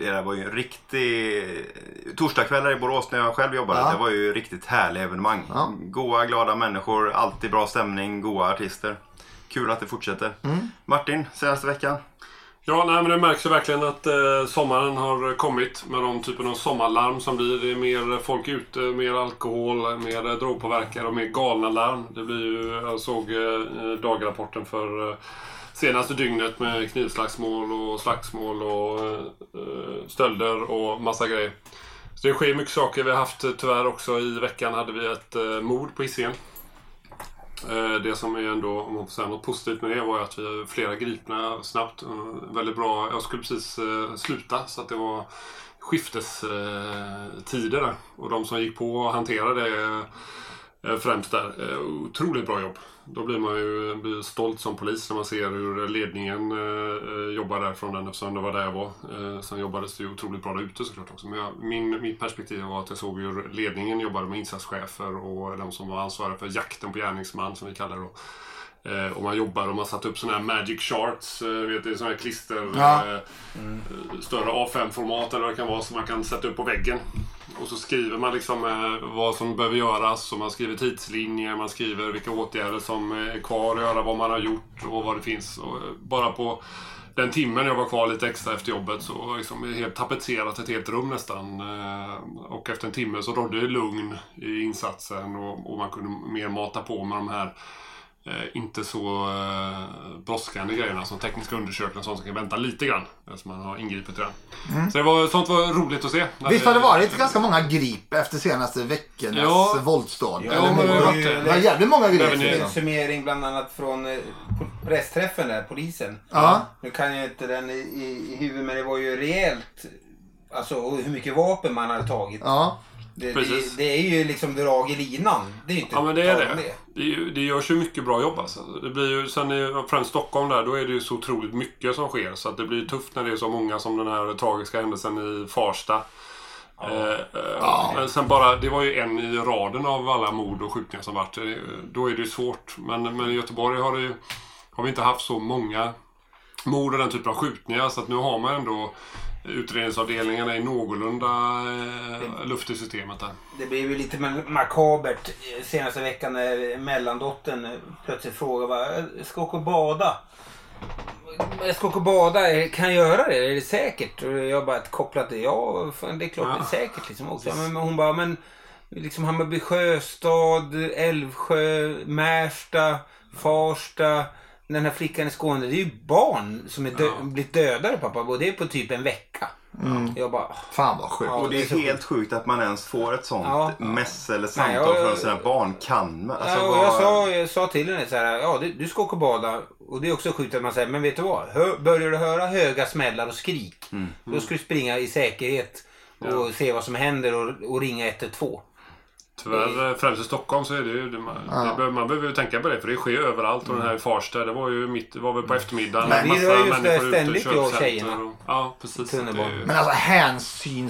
Det där var ju en riktig... Torsdagskvällar i Borås när jag själv jobbade. Ja. Det var ju riktigt härliga evenemang. Ja. Goa, glada människor, alltid bra stämning, goa artister. Kul att det fortsätter. Mm. Martin, senaste veckan? Ja, nej, men det märks ju verkligen att eh, sommaren har kommit med de typen av sommarlarm som blir. Det är mer folk ute, mer alkohol, mer eh, drogpåverkade och mer galna larm. Det blir ju, jag såg eh, dagrapporten för eh, senaste dygnet med knivslagsmål och slagsmål och eh, stölder och massa grejer. Så det sker mycket saker. Vi har haft eh, tyvärr också i veckan hade vi ett eh, mord på Hisingen. Eh, Det som är ändå, om man får säga något positivt med det, var ju att vi har flera gripna snabbt. Eh, Väldigt bra. Jag skulle precis eh, sluta så att det var skiftestider eh, där. Och de som gick på och hanterade det eh, främst där, eh, otroligt bra jobb. Då blir man ju blir stolt som polis när man ser hur ledningen eh, eh, jobbar därifrån den eftersom det var där jag var. Eh, Sen jobbades det ju otroligt bra där ute såklart också. Men jag, min, mitt perspektiv var att jag såg hur ledningen jobbade med insatschefer och de som var ansvariga för jakten på gärningsman som vi kallar det då. Eh, och man jobbar och man satt upp sådana här magic charts, eh, vet du, sådana här klister. Ja. Eh, större A5-format eller vad det kan vara som man kan sätta upp på väggen. Och så skriver man liksom eh, vad som behöver göras och man skriver tidslinjer, man skriver vilka åtgärder som eh, är kvar att göra, vad man har gjort och vad det finns. Och eh, bara på den timmen jag var kvar lite extra efter jobbet så liksom helt tapetserat ett helt rum nästan. Och efter en timme så rådde det lugn i insatsen och, och man kunde mer mata på med de här inte så eh, brådskande grejerna som tekniska undersökningar och sånt som kan vänta lite grann. Eftersom man har ingripit redan. Så det var, sånt var roligt att se. Mm. Visst har det varit ganska många grip efter senaste veckornas Ja. våldsdåd? Ja, Eller men det Det var jävligt många grip. I- En summering bland annat från eh, pressträffen där, polisen. Ja. Nu kan jag inte den i, i, i huvudet men det var ju rejält. Alltså och hur mycket vapen man hade tagit. Ja. Det, Precis. det, det är ju liksom drag i linan. Det är ju inte Ja men det är det. Det, är det görs ju mycket bra jobb alltså. Det blir ju, sen i främst Stockholm där, då är det ju så otroligt mycket som sker. Så att det blir tufft när det är så många som den här tragiska händelsen i Farsta. Eh, eh, Men sen bara, det var ju en i raden av alla mord och skjutningar som varit. Eh, Då är det ju svårt. Men, men i Göteborg har, det ju, har vi inte haft så många mord och den typen av skjutningar. Så att nu har man ändå utredningsavdelningarna i någorlunda eh, luft i systemet där. Det blev ju lite ma- makabert eh, senaste veckan när mellandottern eh, plötsligt frågade "Jag ska åka och bada. Jag ska åka och bada, kan jag göra det? Är det säkert? Och jag bara kopplat det, ja det är klart det är säkert. Liksom också. Men, men hon bara, men liksom Hammarby sjöstad, Älvsjö, Märsta, Farsta. Den här flickan i Skåne, det är ju barn som är dö- blivit dödade pappa och det är på typ en vecka. Jag bara, Fan vad sjukt. Ja, Och det det är är så helt sjukt att man ens får ett sånt Ja. mess eller Nej, samtal jag- från sina barn. Kan man? Alltså, ja, och vad- jag, sa, jag sa till henne så här, ja du, du ska åka och bada. Och det är också sjukt att man säger, men vet du vad? Hör, börjar du höra höga smällar och skrik. Då ska du springa i säkerhet och se vad som händer och, och ringa 112. Tyvärr, eh, främst i Stockholm så är det ju... Det, man, det, behöver- man behöver ju tänka på det för det sker ju överallt. Och den här i Farsta, det var ju mitt, det var väl på eftermiddagen. Men just det ute i ständigt, jag tjejerna. och- Ja, precis. Det är ju- Men alltså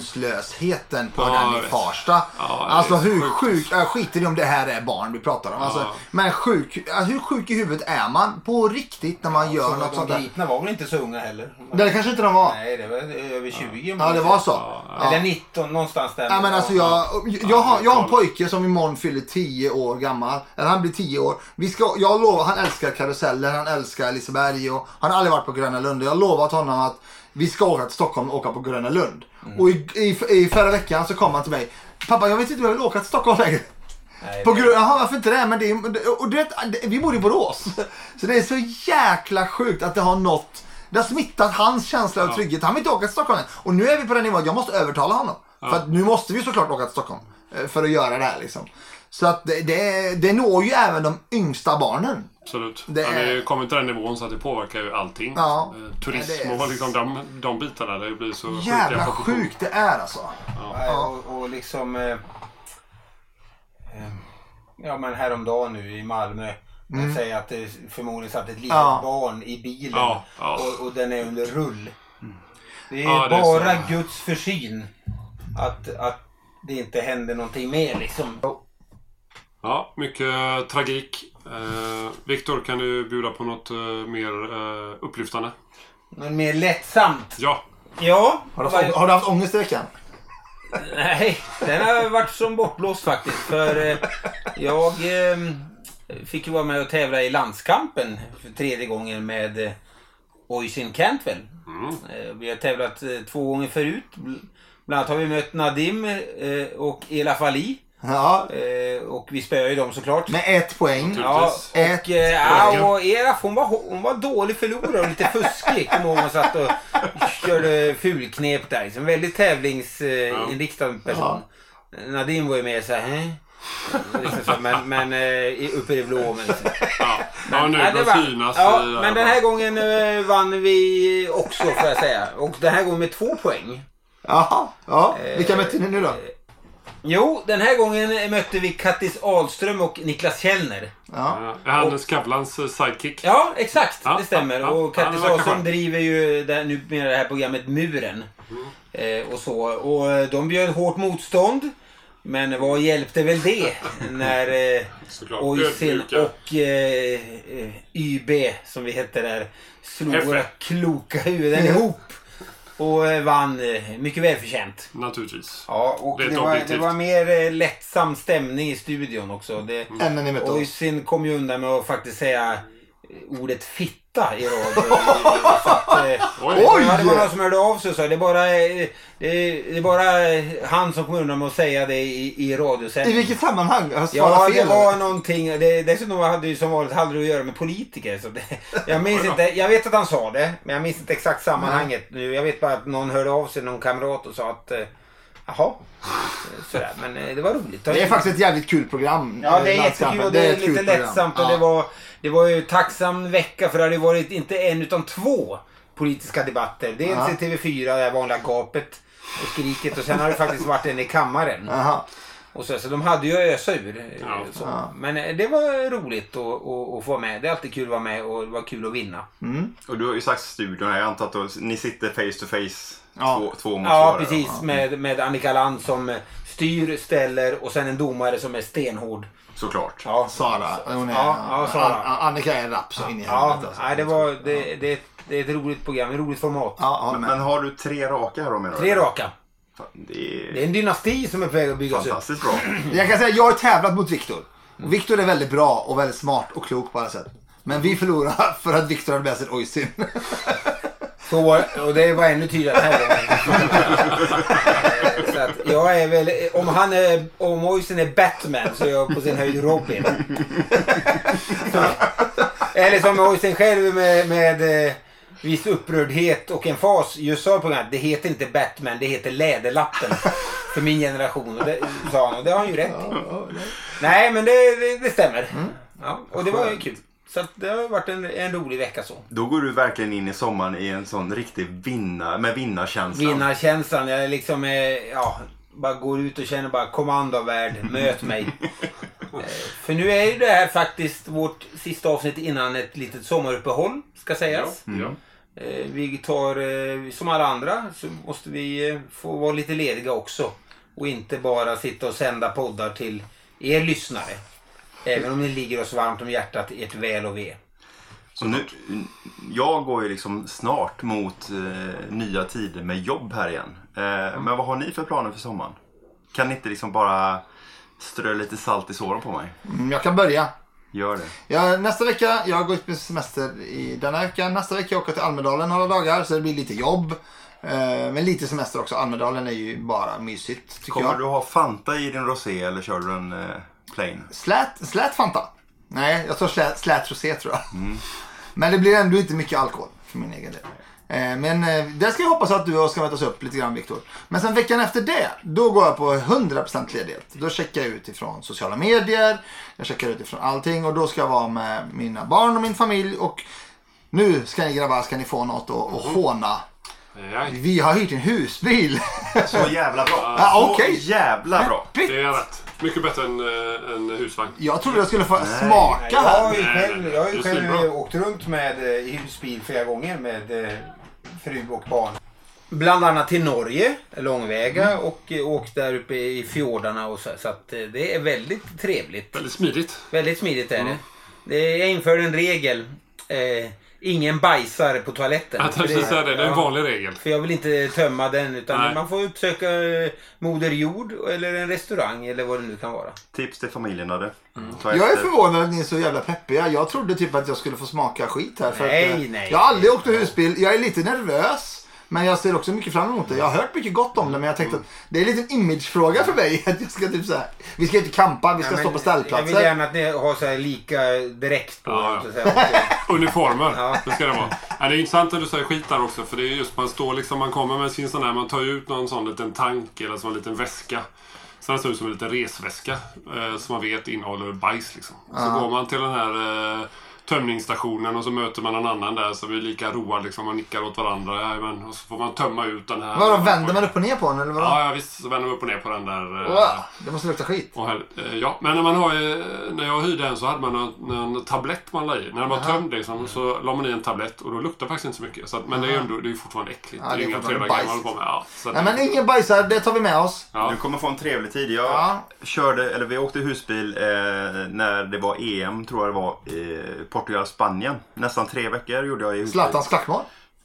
hänsynslösheten på Ja, den jag i. Farsta. Ja, det alltså är hur sjuk, jag skiter i om det här är barn vi pratar om. Alltså, Ja. Men sjuk, ja, hur sjuk i huvudet är man på riktigt när man gör Så något sånt de där? gripna var väl inte så unga heller? Det kanske inte de var. Nej, det var över 20. Ja, det var så. Ja. Eller 19, någonstans där. Ja, men alltså jag, jag, har, jag har en pojke som imorgon fyller 10 år gammal. Eller han blir 10 år. Vi ska, jag lovar, han älskar karuseller, han älskar Liseberg och han har aldrig varit på Gröna Lund. Jag har lovat honom att vi ska åka till Stockholm och åka på Gröna Lund. Och i, i, i förra veckan så kom han till mig. Pappa jag vet inte om jag vill åka till Stockholm längre. Nej, På grund, jaha varför inte det? Men det och det- vi bor i Borås. Så det är så jäkla sjukt att det har nått. Det har smittat hans känsla av trygghet. Han vill inte åka till Stockholm än. Och nu är vi på den nivån att jag måste övertala honom. För att nu måste vi såklart åka till Stockholm. Eh, För att göra det här liksom. Så att det, det, det når ju även de yngsta barnen. Absolut. Det Det ja, vi kommer till den nivån så att det påverkar ju allting. Ja. Eh, Turism det och liksom de, de bitarna. Det blir så Jävla sjukt det är alltså. Nej, och, och liksom... Eh, eh, ja men häromdagen nu i Malmö. Mm. Säger att det förmodligen satt ett litet Ja. barn i bilen. Ja, ja. Och, och den är under rull. Det är Ja, det är bara. Guds försyn. Att, att det inte händer någonting mer liksom. Ja, mycket tragik. Eh, Viktor, kan du bjuda på något eh, mer eh, upplyftande? Men mer lättsamt. Ja. Ja. Har du, haft, har du haft ångest i veckan? Nej, den har varit som bortblåst faktiskt. För eh, jag eh, fick ju vara med och tävla i landskampen för tredje gången med eh, Oisin Cantwell. Eh, vi har tävlat eh, två gånger förut. Bl- Bland annat har vi mött Nadim eh, och Elaf Ali. Ja. Eh, och vi spöade ju dem såklart. Med ett poäng. Ja, Ett och, eh, ja, och Elaf hon var, hon var dålig förlorare och lite fuskig. Kommer ihåg hon satt och körde fulknep där. Liksom. Väldigt tävlingsinriktad person. Nadim var ju mer såhär, hä? Liksom så, men, men eh, uppe i blå. Men, liksom. Ja, ja nu Ja, det börjar var- synas. ja, men den här gången eh, vann vi också får jag säga. Och den här gången med två poäng. Jaha. Ja. Vilka mötte ni nu då? Jo, den här gången mötte vi Kattis Ahlström och Niklas Källner. Ja. Ja, är han Skavlans eh, sidekick? Ja, exakt. Ja, det stämmer. ja, ja. och Kattis Ahlström driver ju det, nu med det här programmet Muren. Eh, och så. Och eh, de bjöd hårt motstånd. Men vad hjälpte väl det *laughs* när eh. Oisin och eh, eh, YB, som vi hette där, slog våra kloka huvuden ihop. Och eh, vann eh, mycket välförtjänt. Naturligvis. Ja, och Det det, var, det var mer eh, lättsam stämning i studion också. Det, Än när ni mötte oss. Oisin kom ju undan med att faktiskt säga ordet fitta i radio. *laughs* Så eh, Oj! Det var någon som hörde av sig sa det är bara, eh, det är, det är bara han som kom undan med att säga det i, i I radiosändning. vilket sammanhang? Jag Ja, svarade det fel. var eller? någonting. Det, dessutom hade ju som vanligt hade det att göra med politiker. Så det, jag minns inte. Jag vet att han sa det, men jag minns inte exakt sammanhanget nu. Jag vet bara att någon hörde av sig, någon kamrat och sa att eh, jaha. Sådär, men eh, det var roligt. Det är faktiskt ett jävligt kul program. Ja, eh, det är Landskampen. jättekul och det är ett lite kul program. lättsamt. Och Ja. det, var, det var ju tacksam vecka för det hade varit inte en utan två politiska debatter. Dels Ja. i TV4, det här vanliga gapet och skriket och sen har det faktiskt varit en i kammaren. Jaha. Och så, så de hade ju att ösa ur. eh, Ja. Så. Men eh, det var roligt att, att, att få vara med. Det är alltid kul att vara med och det var kul att vinna. Och du har ju sagt studion här. Jag antar att då, ni sitter face to face. Ja. Två, två mot Ja, precis. va? Med, med Annika Land som styr, ställer och sen en domare som är stenhård. Såklart. Ja, Sara. Hon är, Ja, ja, Sara. An- Annika är rapp så in i Ja, helvete. alltså. nej, det var det, det är ett Det är ett roligt program, ett roligt format. Ja, Men, men har du tre raka här då menar du? Tre raka. Det är, Det är en dynasti som är på väg att byggas upp. fantastiskt bra. *clears throat* Jag kan säga jag har tävlat mot Viktor. Och Viktor är väldigt bra och väldigt smart och klok på alla sätt. Men vi förlorade för att Viktor hade med sig ett Oisin. *laughs* Så, var- och det var ännu tydligare den här gången. *laughs* så att jag är väl, om han är, om Moisen är Batman så är jag på sin höjd Robin. Så, *laughs* eller som Moisen själv med, med eh, viss upprördhet och en fas just sa på programmet. Det heter inte Batman, det heter Läderlappen. För min generation. Och det sa han och det har han ju rätt i. Nej men det, det, det stämmer. Ja, och det var ju kul. Så att det har varit en, en rolig vecka så. Då går du verkligen in i sommaren i en sån riktig vinnar, med vinnarkänsla. Vinnarkänslan. Jag liksom eh, ja, bara går ut och känner bara kommando av värld, möt mig. *laughs* Eh, För nu är ju det här faktiskt vårt sista avsnitt innan ett litet sommaruppehåll ska sägas. Ja. Eh, Vi tar, som alla andra, så måste vi få vara lite lediga också. Och inte bara sitta och sända poddar till er lyssnare. Även om ni ligger oss varmt om hjärtat, ert väl och ve. Så nu, jag går ju liksom snart mot eh, nya tider med jobb här igen. Eh, Men vad har ni för planer för sommaren? Kan ni inte liksom bara strö lite salt i såren på mig? Mm, Jag kan börja. Gör det. Ja, nästa vecka, jag går ut med semester i denna vecka. Nästa vecka åker jag till Almedalen några dagar så det blir lite jobb. Eh, Men lite semester också. Almedalen är ju bara mysigt tycker Kommer jag. du ha Fanta i din rosé eller kör du en eh, plain? Slät, slät Fanta. Nej, jag tar slät, slät rosé tror jag. Men det blir ändå inte mycket alkohol för min egen del. Eh, Men eh, där ska jag hoppas att du och ska mötas upp lite grann Viktor. Men sen veckan efter det, då går jag på 100% ledighet. Då checkar jag ut ifrån sociala medier, jag checkar ut ifrån allting och då ska jag vara med mina barn och min familj och nu ska ni grabbar, ska ni få något att, att håna. Ja, Vi har hyrt en husbil. Så jävla bra! *laughs* Ja, Så okej. jävla bra! det är rätt. Mycket bättre än eh, en husvagn. Jag trodde jag skulle få smaka Jag har här. ju Nej, själv, nej, jag har ju det själv åkt runt med eh, i husbil flera gånger med eh, fru och barn. Bland annat till Norge, långväga, och eh, åkt där uppe i fjordarna och så. Så att eh, det är väldigt trevligt. Väldigt smidigt. Väldigt smidigt är det. det jag införde en regel. Eh, ingen bajsar på toaletten. Jag För tänkte säga det. Det är en vanlig regel. För jag vill inte tömma den utan Nej. man får uppsöka eh, Moder Jord eller en restaurang eller vad det nu kan vara. Tips till familjerna det. Mm. Jag är förvånad att ni är så jävla peppiga. Jag trodde typ att jag skulle få smaka skit här. För Nej, att, eh, nej. Jag har aldrig åkt husbil. Jag är lite nervös. Men jag ser också mycket fram emot det. Jag har hört mycket gott om det men jag tänkte att det är en liten imagefråga för mig. *laughs* Att jag ska typ så här, vi ska inte campa, vi ska Ja, stå men på Jag vill ställplatser. gärna att ni har så här lika direkt på. Ja, så att säga. *laughs* Uniformer. Ja. Det ska det vara. Ja, det är intressant när du säger skit där också. För det är just man står liksom, man kommer med sin sån här, man tar ut någon sån liten tank eller som en liten väska. Så den ser ut som en liten resväska. Eh, som man vet innehåller bajs liksom. Så går man till den här eh, tömningsstationen och så möter man en annan där som är lika road liksom och nickar åt varandra. Jajamän. Och så får man tömma ut den här. Vadå, vänder man upp och ner på den eller vadå? Ja, ja visst. Så vänder man upp och ner på den där. eh, Wow, det måste lukta skit. och här, eh, ja, men när man har ju, när jag hyrde en så hade man en, en tablett man la i. När den var tömd liksom, så la man i en tablett och då luktar faktiskt inte så mycket. Så att, men det är ju ändå, det är fortfarande äckligt. Ja, det är det är inga trevliga grejer man håller på med. Ja, så Nej men ingen bajsar, det tar vi med oss. ja. Du kommer få en trevlig tid. Jag Ja. körde, eller vi åkte husbil eh, när det var EM, tror jag det var, i Portugal-Spanien. Nästan tre veckor gjorde jag i. Zlatans klackmål.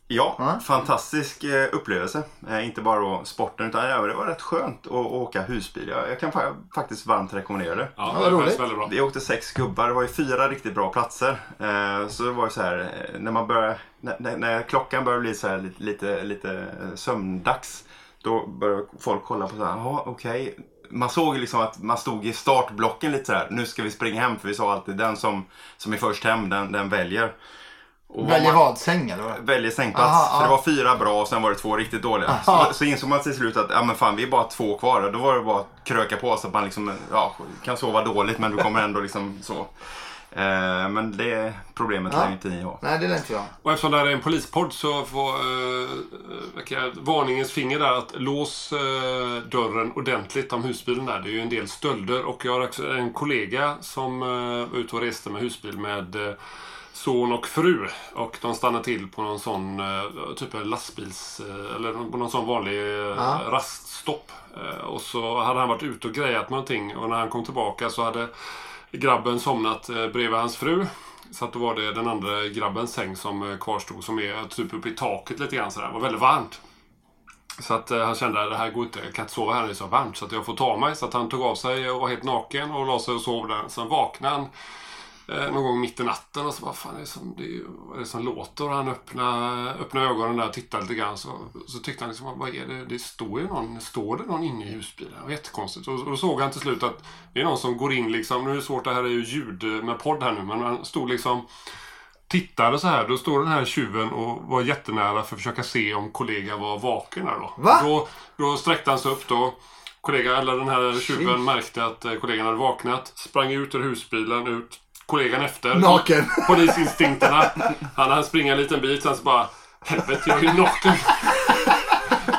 Ja, Ja. fantastisk eh, upplevelse. Eh, inte bara då sporten utan ja, det var rätt skönt att, åka husbil. Jag, jag kan fa- faktiskt varmt rekommendera det. Ja, det är roligt. faktiskt väldigt bra. Vi åkte sex gubbar, det var ju fyra riktigt bra platser. Eh, så det var ju så här, när man börjar, när, när, klockan börjar bli så här lite, lite, sömndags. Då börjar folk kolla på så här, okej. Man såg liksom att man stod i startblocken lite så här. nu ska vi springa hem för vi sa alltid den som, som är först hem, den, den väljer. Och Väljer man- vad? Säng eller? vad? väljer sängplats. Aha, för det var fyra bra och sen var det två riktigt dåliga. Aha. Så, så insåg man till slut att ja, men fan, vi är bara två kvar. Då var det bara att kröka på så att man liksom, ja, kan sova dåligt men du kommer ändå liksom så. Eh, men det problemet Ja. lär inte ni ha. Nej det är inte jag. Och eftersom det här är en polispodd så får eh, jag- varningens finger där att lås eh, dörren ordentligt om husbilen där. Det är ju en del stölder och jag har också en kollega som eh, var ute och reste med husbil med eh, son och fru. Och de stannade till på någon sån eh, typ en lastbils eh, eller på någon sån vanlig eh, Ja. raststopp. Eh, och så hade han varit ute och grejat någonting och när han kom tillbaka så hade grabben somnat eh, bredvid hans fru. Så att då var det den andra grabbens säng som eh, kvarstod som är typ uppe i taket lite grann sådär. Det var väldigt varmt. Så att eh, han kände att det här går inte, jag kan inte sova här när det är så varmt. Så att jag får ta mig. Så att han tog av sig och var helt naken och la sig och sov där. Sen vaknade han eh, någon gång mitt i natten och så vad fan är det som, det är, vad är det som låter? Och han öppnade, öppnade ögonen där och tittade lite grann. Så, så tyckte han liksom, vad är det? Det står ju någon, står det någon inne i husbilen? Det var jättekonstigt. Och, och då såg han till slut att det är någon som går in liksom, nu är det svårt, det här är ju ljud med podd här nu, men han stod liksom tittade så här. Då står den här tjuven och var jättenära för att försöka se om kollega var vaken där då. Va? Då, då sträckte han sig upp då. Kollega, eller den här tjuven märkte att eh, kollegan hade vaknat. Sprang ut ur husbilen, ut. Kollegan efter. Naken. Polisinstinkterna. Han hann springa en liten bit, sen så bara Helvete, jag är ju naken.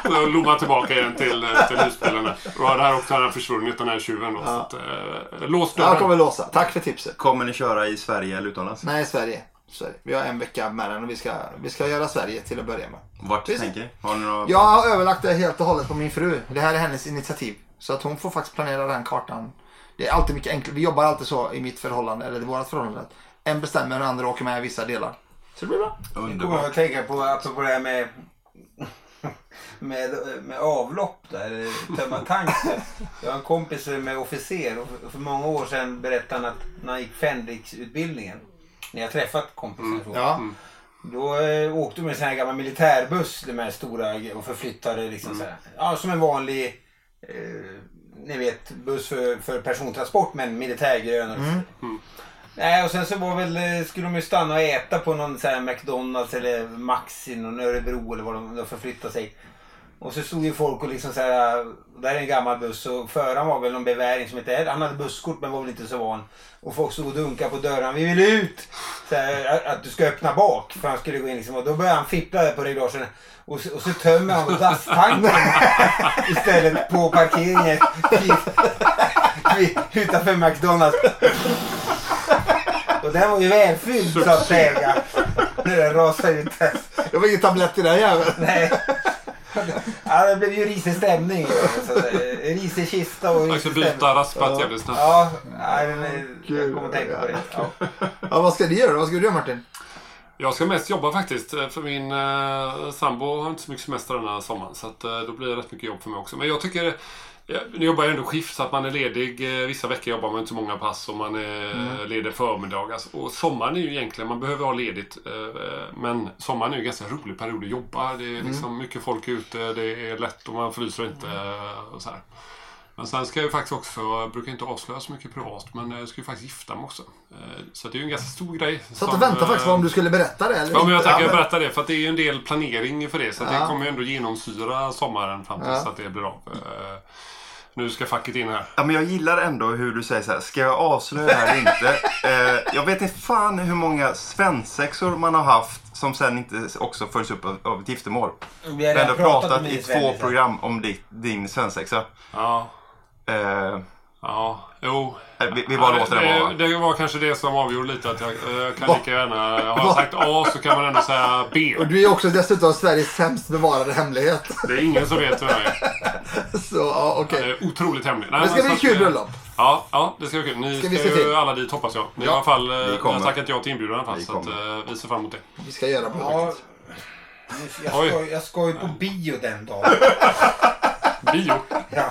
Så lommade tillbaka igen till, eh, till husbilen. där. Och där också hade han försvunnit den här tjuven då. Så att, eh, lås dörren. Jag kommer låsa. Tack för tipset. Kommer ni köra i Sverige eller utomlands? Nej, Sverige. Sverige. Vi har en vecka med den och vi ska, vi ska göra Sverige till att börja med. Vart Precis. tänker? Har ni några... Jag har överlagt det helt och hållet på min fru. Det här är hennes initiativ. Så att hon får faktiskt planera den kartan. Det är alltid mycket enklare. Vi jobbar alltid så i mitt förhållande, eller i vårt förhållande. att En bestämmer och den andra åker med i vissa delar. Så det blir bra. Jag kommer Underbart. att tänka på, apropå det här med, *laughs* med, med avlopp där, tömma tank. Jag har en kompis som är officer och för, många år sedan berättade han att när han gick Fänriksutbildningen, när jag träffat kompisen så, Ja. då eh, åkte de med en sån här gammal militärbuss, de här stora och förflyttade liksom så här, ja som en vanlig eh, ni vet buss för, för persontransport men militärgrön. Och så. Nej, och sen så var väl, eh, skulle de ju stanna och äta på någon så McDonalds eller Max i någon Örebro eller var de, de förflyttade sig. Och så stod ju folk och liksom så här, där är en gammal buss och föraren var väl någon beväring som inte, han hade busskort men var väl inte så van. Och folk stod och dunkade på dörren, vi vill ut! Så här, att, du ska öppna bak för han skulle gå in liksom. Och då började han fippla där på reglagen. Och, så- och så tömmer han dasstanken *laughs* istället på parkeringen *laughs* utanför McDonalds. Och den var ju välfylld så att säga. När den rasade ut. Det var ingen tablett i den jäveln. Nej. Ja, det blev ju risig stämning. Risig kista och Jag risig ska stämning. byta raspat jävligt snabbt. Ja, nej, men, eh, jag kommer att tänka på det. Ja. Ja, vad ska ni göra? Vad ska du göra Martin? Jag ska mest jobba faktiskt. eh, För min eh, sambo har inte så mycket semester den här sommaren. Så att, eh, då blir det rätt mycket jobb för mig också. Men jag tycker... Jag nu jobbar jag ändå skift så att man är ledig. eh, Vissa veckor jobbar man inte så många pass och man är Mm. ledig förmiddagar. Och sommaren är ju egentligen, man behöver ha ledigt. eh, Men sommaren är ju en ganska rolig period att jobba. Det är Mm. liksom mycket folk ute, det är lätt och man fryser inte. eh, Och så här. Men sen ska jag ju faktiskt också, jag brukar inte avslöja så mycket privat, men jag ska ju faktiskt gifta mig också. Eh, Så det är ju en ganska stor grej. Så att du väntar faktiskt på om du skulle berätta det eller Ja, men jag tänker Ja, men- berätta det för att det är ju en del planering för det. Så att Ja. det kommer ju ändå genomsyra sommaren fram tills Ja. att det blir av. Nu ska facket in här. Ja, men jag gillar ändå hur du säger så här. Ska jag avslöja det här eller inte? *laughs* Eh, jag vet inte fan hur många svensexor man har haft som sen inte också följs upp av, av ett giftermål. Vi har pratat pratat i två program om ditt, din svensexa. Ja, Eh, ja, jo. vi, vi bara Ja, låter det, det vara. det, var kanske det som avgjorde lite att jag, eh, jag kan lika gärna... Har jag sagt A så kan man ändå säga B. Och du är också dessutom Sveriges sämst bevarade hemlighet. Det är ingen som vet är. *laughs* Så ja, okej. Är otroligt hemlig. Nej, Det ska bli så kul eh, bröllop. Ja, ja, det ska bli kul. Ni Ska ska, till? ju alla dit hoppas jag. Ni Ja, har i alla fall... eh, Jag kommer. har tackat ja till inbjudan i alla fall. Så att, eh, vi ser fram emot det. Vi ska göra på Ja, jag, ska, jag ska ju på bio den dagen. *laughs* Bio. Ja,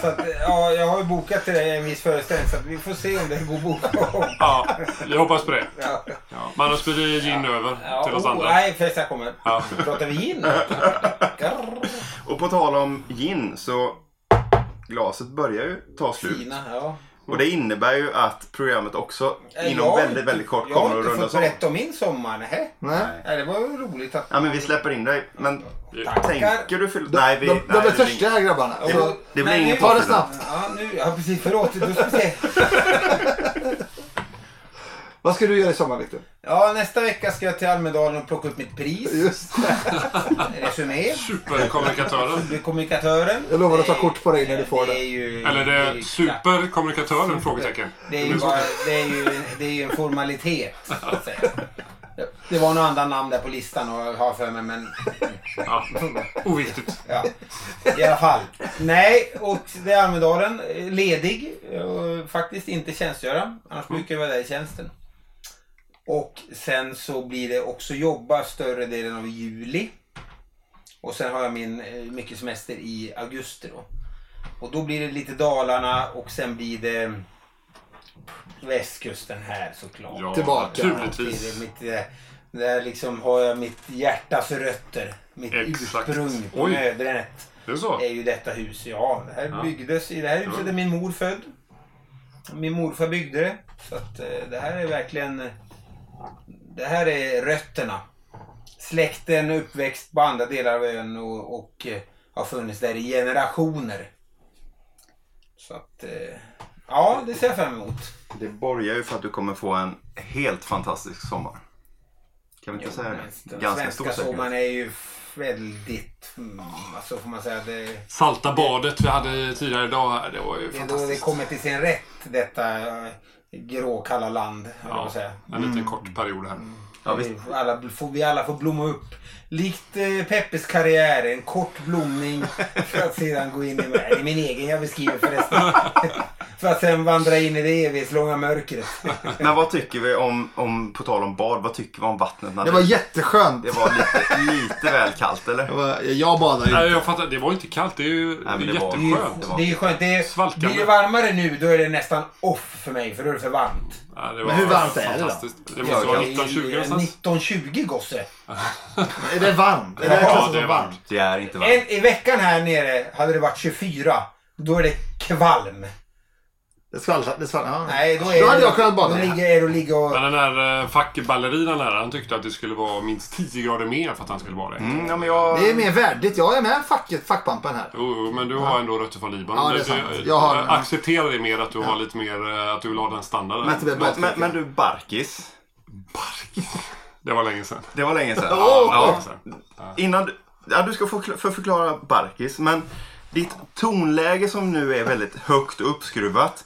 så att, ja, jag har ju bokat till dig en viss föreställning så att vi får se om det går att boka. Ja, vi hoppas på det. Ja. Ja. Men annars blir det gin över Ja, till oss oh, andra. nej, förresten jag kommer. Ja. Pratar vi gin? *laughs* Och på tal om gin så glaset börjar ju ta slut. Fina, ja. Och det innebär ju att programmet också Eh, inom jag har väldigt, inte- väldigt kort Jag kommer har att inte rundas fått av. berätta om min sommar. Nähä. Nej. Nej, det var ju roligt att... Ja men vi släpper in dig. Men Tackar. tänker du fylla... Nej, vi... De, nej, de är det blir törstiga här grabbarna. Ja, Så, men- det blir ingen ta det snabbt. Ja, nu, ja precis. Förlåt. Då ska vi se. *laughs* vad ska du göra i sommar Viktor? Ja, nästa vecka ska jag till Almedalen och plocka upp mitt pris. Just det. Resumé. Superkommunikatören. Du är kommunikatören. Jag lovar att ta kort på dig när du får det. det. ju, Eller det är superkommunikatören? Frågetecken. Det är ju, bara, det är ju, det är ju en formalitet. Det var några andra namn där på listan och jag har för mig men... Ja. Oviktigt. Ja. I alla fall. Nej, och det är Almedalen. eh, Ledig. Och faktiskt inte tjänstgöra. Annars brukar jag vara där i tjänsten. Och sen så blir det också jobba större delen av juli. Och sen har jag min eh, mycket semester i augusti då. Och då blir det lite Dalarna och sen blir det västkusten här såklart. Ja, Tillbaka. naturligtvis. Det är mitt, eh, där liksom har jag mitt hjärtas rötter. Mitt Exakt. ursprung på mödernet. Det är så? är ju detta hus. Ja, det här Ja. byggdes i det här huset är min mor född. Min morfar byggde det. Så att eh, det här är verkligen... Det här är rötterna. Släkten uppväxt på andra delar av ön och, och eh, har funnits där i generationer. Så att... Ja, det ser jag fram emot. Det borgar ju för att du kommer få en helt fantastisk sommar. Kan vi inte säga Men det? Den Ganska stor svenska sommaren säkerhet. är ju väldigt... Mm, alltså får man säga det... Salta badet vi hade tidigare idag här. Det var ju Det då det fantastiskt. kommer till sin rätt, detta eh, gråkalla land. Ja, säga. en liten kort period här. Ja, visst. vi, alla, får, vi alla får blomma upp. Likt eh, Peppes karriär, en kort blomning *laughs* för att sedan gå in i... Det är min egen jag beskriver förresten. *laughs* för att sen vandra in i det evighetslånga mörkret. *laughs* Men vad tycker vi om, om, på tal om bad, vad tycker vi om vattnet? när Det var jätteskönt. det var lite, lite väl kallt eller? Det var, jag badar ju Nej, inte. jag fattar. Det var inte kallt. Det är ju Nej, men det var- Det är ju, jätteskönt. det är skönt. Det är, Svalkande. blir det varmare nu då är det nästan off för mig för då är det för varmt. Ja, det Men hur varmt är det då? fantastiskt. Det måste vara 1920 någonstans. 1920 gosse. Är det varmt? Är det Ja, det är varmt? Det är inte varmt. En, I veckan här nere hade det varit 24. Då är det kvalm. Det skvallrar. Det skvallrar. Ja. Nej, då är Då hade jag kunnat bada. Då ligger ligga och... Men den där eh, fackballerinan där, han tyckte att det skulle vara minst 10 grader mer för att han skulle vara det. Mm, ja, men jag... Det är mer värdigt. Jag är med facket, fackpampen här. Jo, men du har ändå rötter från Libanon. Ja, det är sant. du- Jag har- jag accepterar det mer att du har lite mer, eh, att du vill ha den standarden. Men, men, Men, men, du, Barkis. *laughs* Det var länge sedan. Det var länge sedan. Ja, Ja. sen. Innan du, ja, du ska få för förklara Barkis, men ditt tonläge som nu är väldigt högt uppskruvat.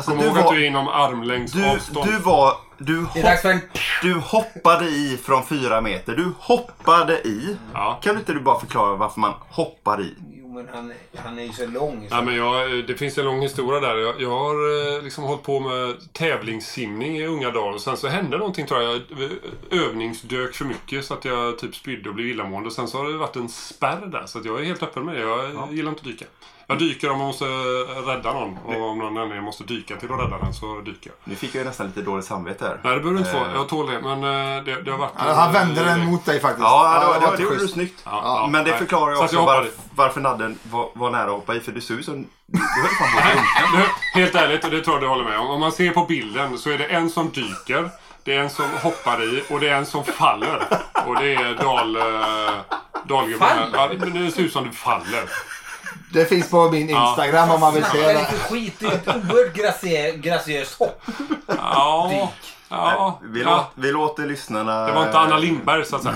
Alltså, Kom du ihåg att var, du är inom armlängds du, avstånd. du var, du, hopp, en... du hoppade i från fyra meter. Du hoppade i. Ja. Kan inte du bara förklara varför man hoppar i? Jo, men han, han är ju så lång. Så. Ja, men jag, det finns en lång historia där. Jag, jag har eh, liksom hållit på med tävlingssimning i unga dagar. Och sen så hände någonting tror jag. Jag övningsdök för mycket så att jag typ spydde och blev illamående. Och sen så har det varit en spärr där. Så att jag är helt öppen med det. Jag gillar inte att dyka. Jag dyker om man måste rädda någon. Och om någon anledning måste dyka till att rädda den så dyker jag. Nu fick jag ju nästan lite dåligt samvete här. Nej, det behöver du inte få. Eh. Jag tål det. Men eh, det, det har varit... Ja, han vände den mot dig faktiskt. Ja, det, var, det det, var var, det gjorde du snyggt. Ja, ja, Men det förklarar ju också jag hoppade. varf, varför Nadden var, var nära att hoppa i. För du ser ut som... *laughs* Helt ärligt, och det tror jag du håller med om. Om man ser på bilden så är det en som dyker, det är en som hoppar i och det är en som faller. Och det är Dal... Dalgubben. Ja, men det ser ut som du faller. Det finns på min Instagram om man vill se det. lite skit. Är ett oerhört graciö- graciöst hopp. Ja, Dyk. ja, Vi, ja. låt, vi låter lyssnarna... Det var inte Anna Lindberg så att säga.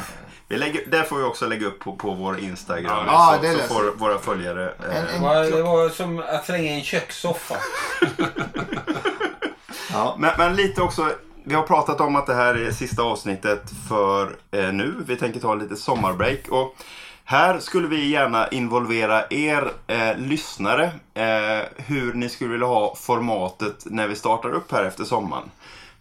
Vi lägger, där får vi också lägga upp på, på vår Instagram. Ja, så, det så får våra följare... Eh, En- Det en- var, det var som att slänga i en kökssoffa. *laughs* Ja. men, men lite också... Vi har pratat om att det här är sista avsnittet för eh, nu. Vi tänker ta lite sommarbreak. Och här skulle vi gärna involvera er eh, lyssnare. Eh, hur ni skulle vilja ha formatet när vi startar upp här efter sommaren.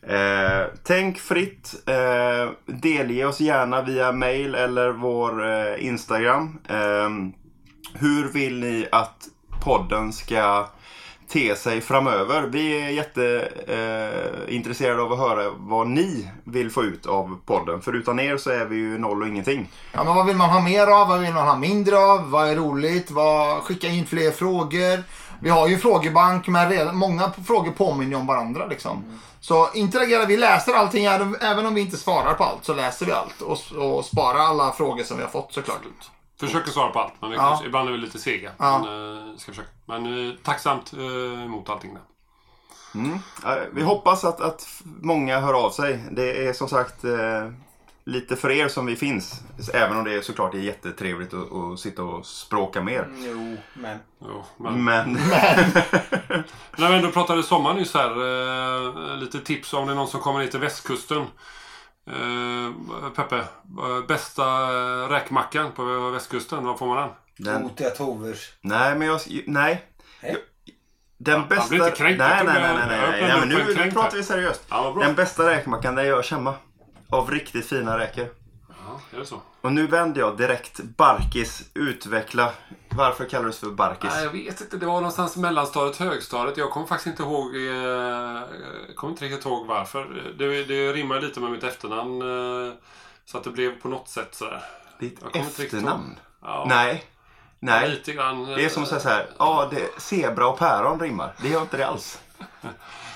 Eh, tänk fritt. Eh, delge oss gärna via mail eller vår eh, Instagram. Eh, hur vill ni att podden ska te sig framöver? Vi är jätteintresserade eh, av att höra vad ni vill få ut av podden. För utan er så är vi ju noll och ingenting. Ja, men vad vill man ha mer av? Vad vill man ha mindre av? Vad är roligt? Vad... Skicka in fler frågor. Vi har ju frågebank men redan, många frågor påminner om varandra. Liksom. Så interagera. Vi läser allting. Även om vi inte svarar på allt så läser vi allt. Och, och sparar alla frågor som vi har fått såklart. Försöker svara på allt, men vi Ja. kanske, ibland är vi lite sega. Ja. Men, eh, ska försöka. men eh, tacksamt eh, emot allting där. Eh, Vi hoppas att, att många hör av sig. Det är som sagt eh, lite för er som vi finns. Även om det är såklart är jättetrevligt att, att sitta och språka mer. Jo, men... Jo, men... Men När *laughs* vi ändå pratade sommar nyss här. Eh, lite tips om det är någon som kommer ner till västkusten. Eh, Peppe, eh, bästa eh, räkmackan på västkusten, var får man den? den, Totiga Tovers. nej, men jag... Nej. Nej. Den Han bästa... blir inte kränkt. Nej, Jag nej, nej, nej, jag nej, nej. en nu, nu pratar vi seriöst. Ja. Den bästa räkmackan den görs hemma. Av riktigt fina räkor. Är det så? Och nu vänder jag direkt. Barkis, utveckla. Varför kallades det för Barkis? Nej, jag vet inte. Det var någonstans mellanstadiet, högstadiet. Jag kommer faktiskt inte ihåg... Eh, jag kommer inte riktigt ihåg varför. Det, det rimmar lite med mitt efternamn. Eh, så att det blev på något sätt sådär. Ditt efternamn? Ja. Nej. Nej. Lite grann. eh, Det är som att säga så här. Ja, det, zebra och päron rimmar. Det gör inte det alls. *laughs*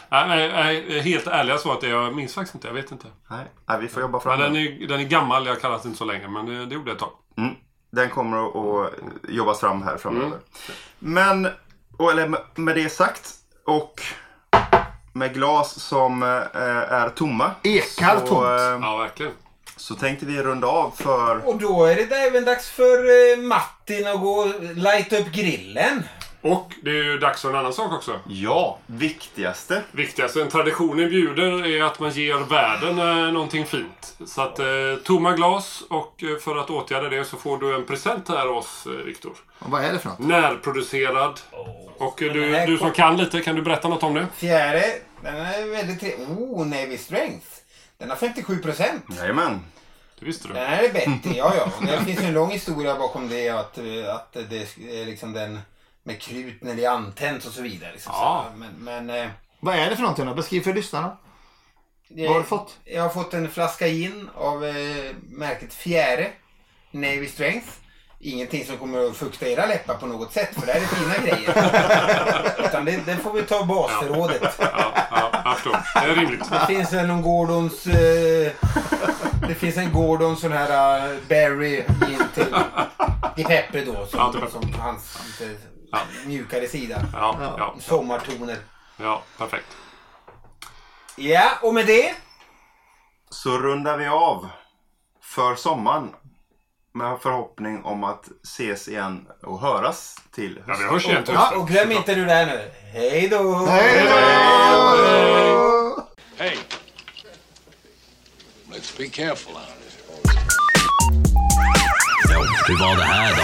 Nej, nej, nej, helt ärliga så att det, jag minns faktiskt inte. Jag vet inte. Nej, nej vi får jobba fram Men den den. är, den är gammal. Jag kallas inte så länge. Men det, det gjorde jag ett tag. Mm. Den kommer att, jobbas fram här framöver. Mm. Men, och, eller med, med det sagt och med glas som eh, är tomma. Ekar så, tomt. eh, Ja, verkligen. så tänkte vi runda av för... Och då är det även dags för eh, Martin att gå och lighta upp grillen. Och det är ju dags för en annan sak också. Ja, viktigaste. Viktigaste en traditionen bjuder är att man ger världen eh, någonting fint. Så att eh, tomma glas och eh, för att åtgärda det så får du en present här av oss, eh, Viktor. Och vad är det för något? Närproducerad. Och eh, Den du, du som kan lite, kan du berätta något om det? Fjärde, den är väldigt trevlig. Oh, Navy Strength. Den har 57 procent. Jajamän. Det visste du. Den här är Betty, ja ja. Och Det finns en lång historia bakom det att, att det är liksom den med krut när det är antänt och så vidare. Liksom. Ja. Så, men, men eh, Vad är det för någonting då? Beskriv för lyssnarna. Vad har du fått? Jag har fått en flaska gin av eh, märket Fjäre. Navy Strength. Ingenting som kommer att fukta era läppar på något sätt för det här är fina *laughs* grejer. Utan det, det får vi ta basförrådet. Ja, ja, jag förstår. Det är rimligt. Det finns väl någon Gordons... Eh, det finns en Gordon sån här uh, Berry gin till, till Peppe då. Som, Ja, som hans lite Ja. mjukare sida. Ja, ja, Sommartoner. ja, perfekt. Ja, och med det. Så rundar vi av för sommaren. Med förhoppning om att ses igen och höras till Ja, vi hörs igen till Ja, hösten. och glöm inte nu det här nu. Hej då! Hej då! Hey. Let's be careful out there. Ja, hur var det här då?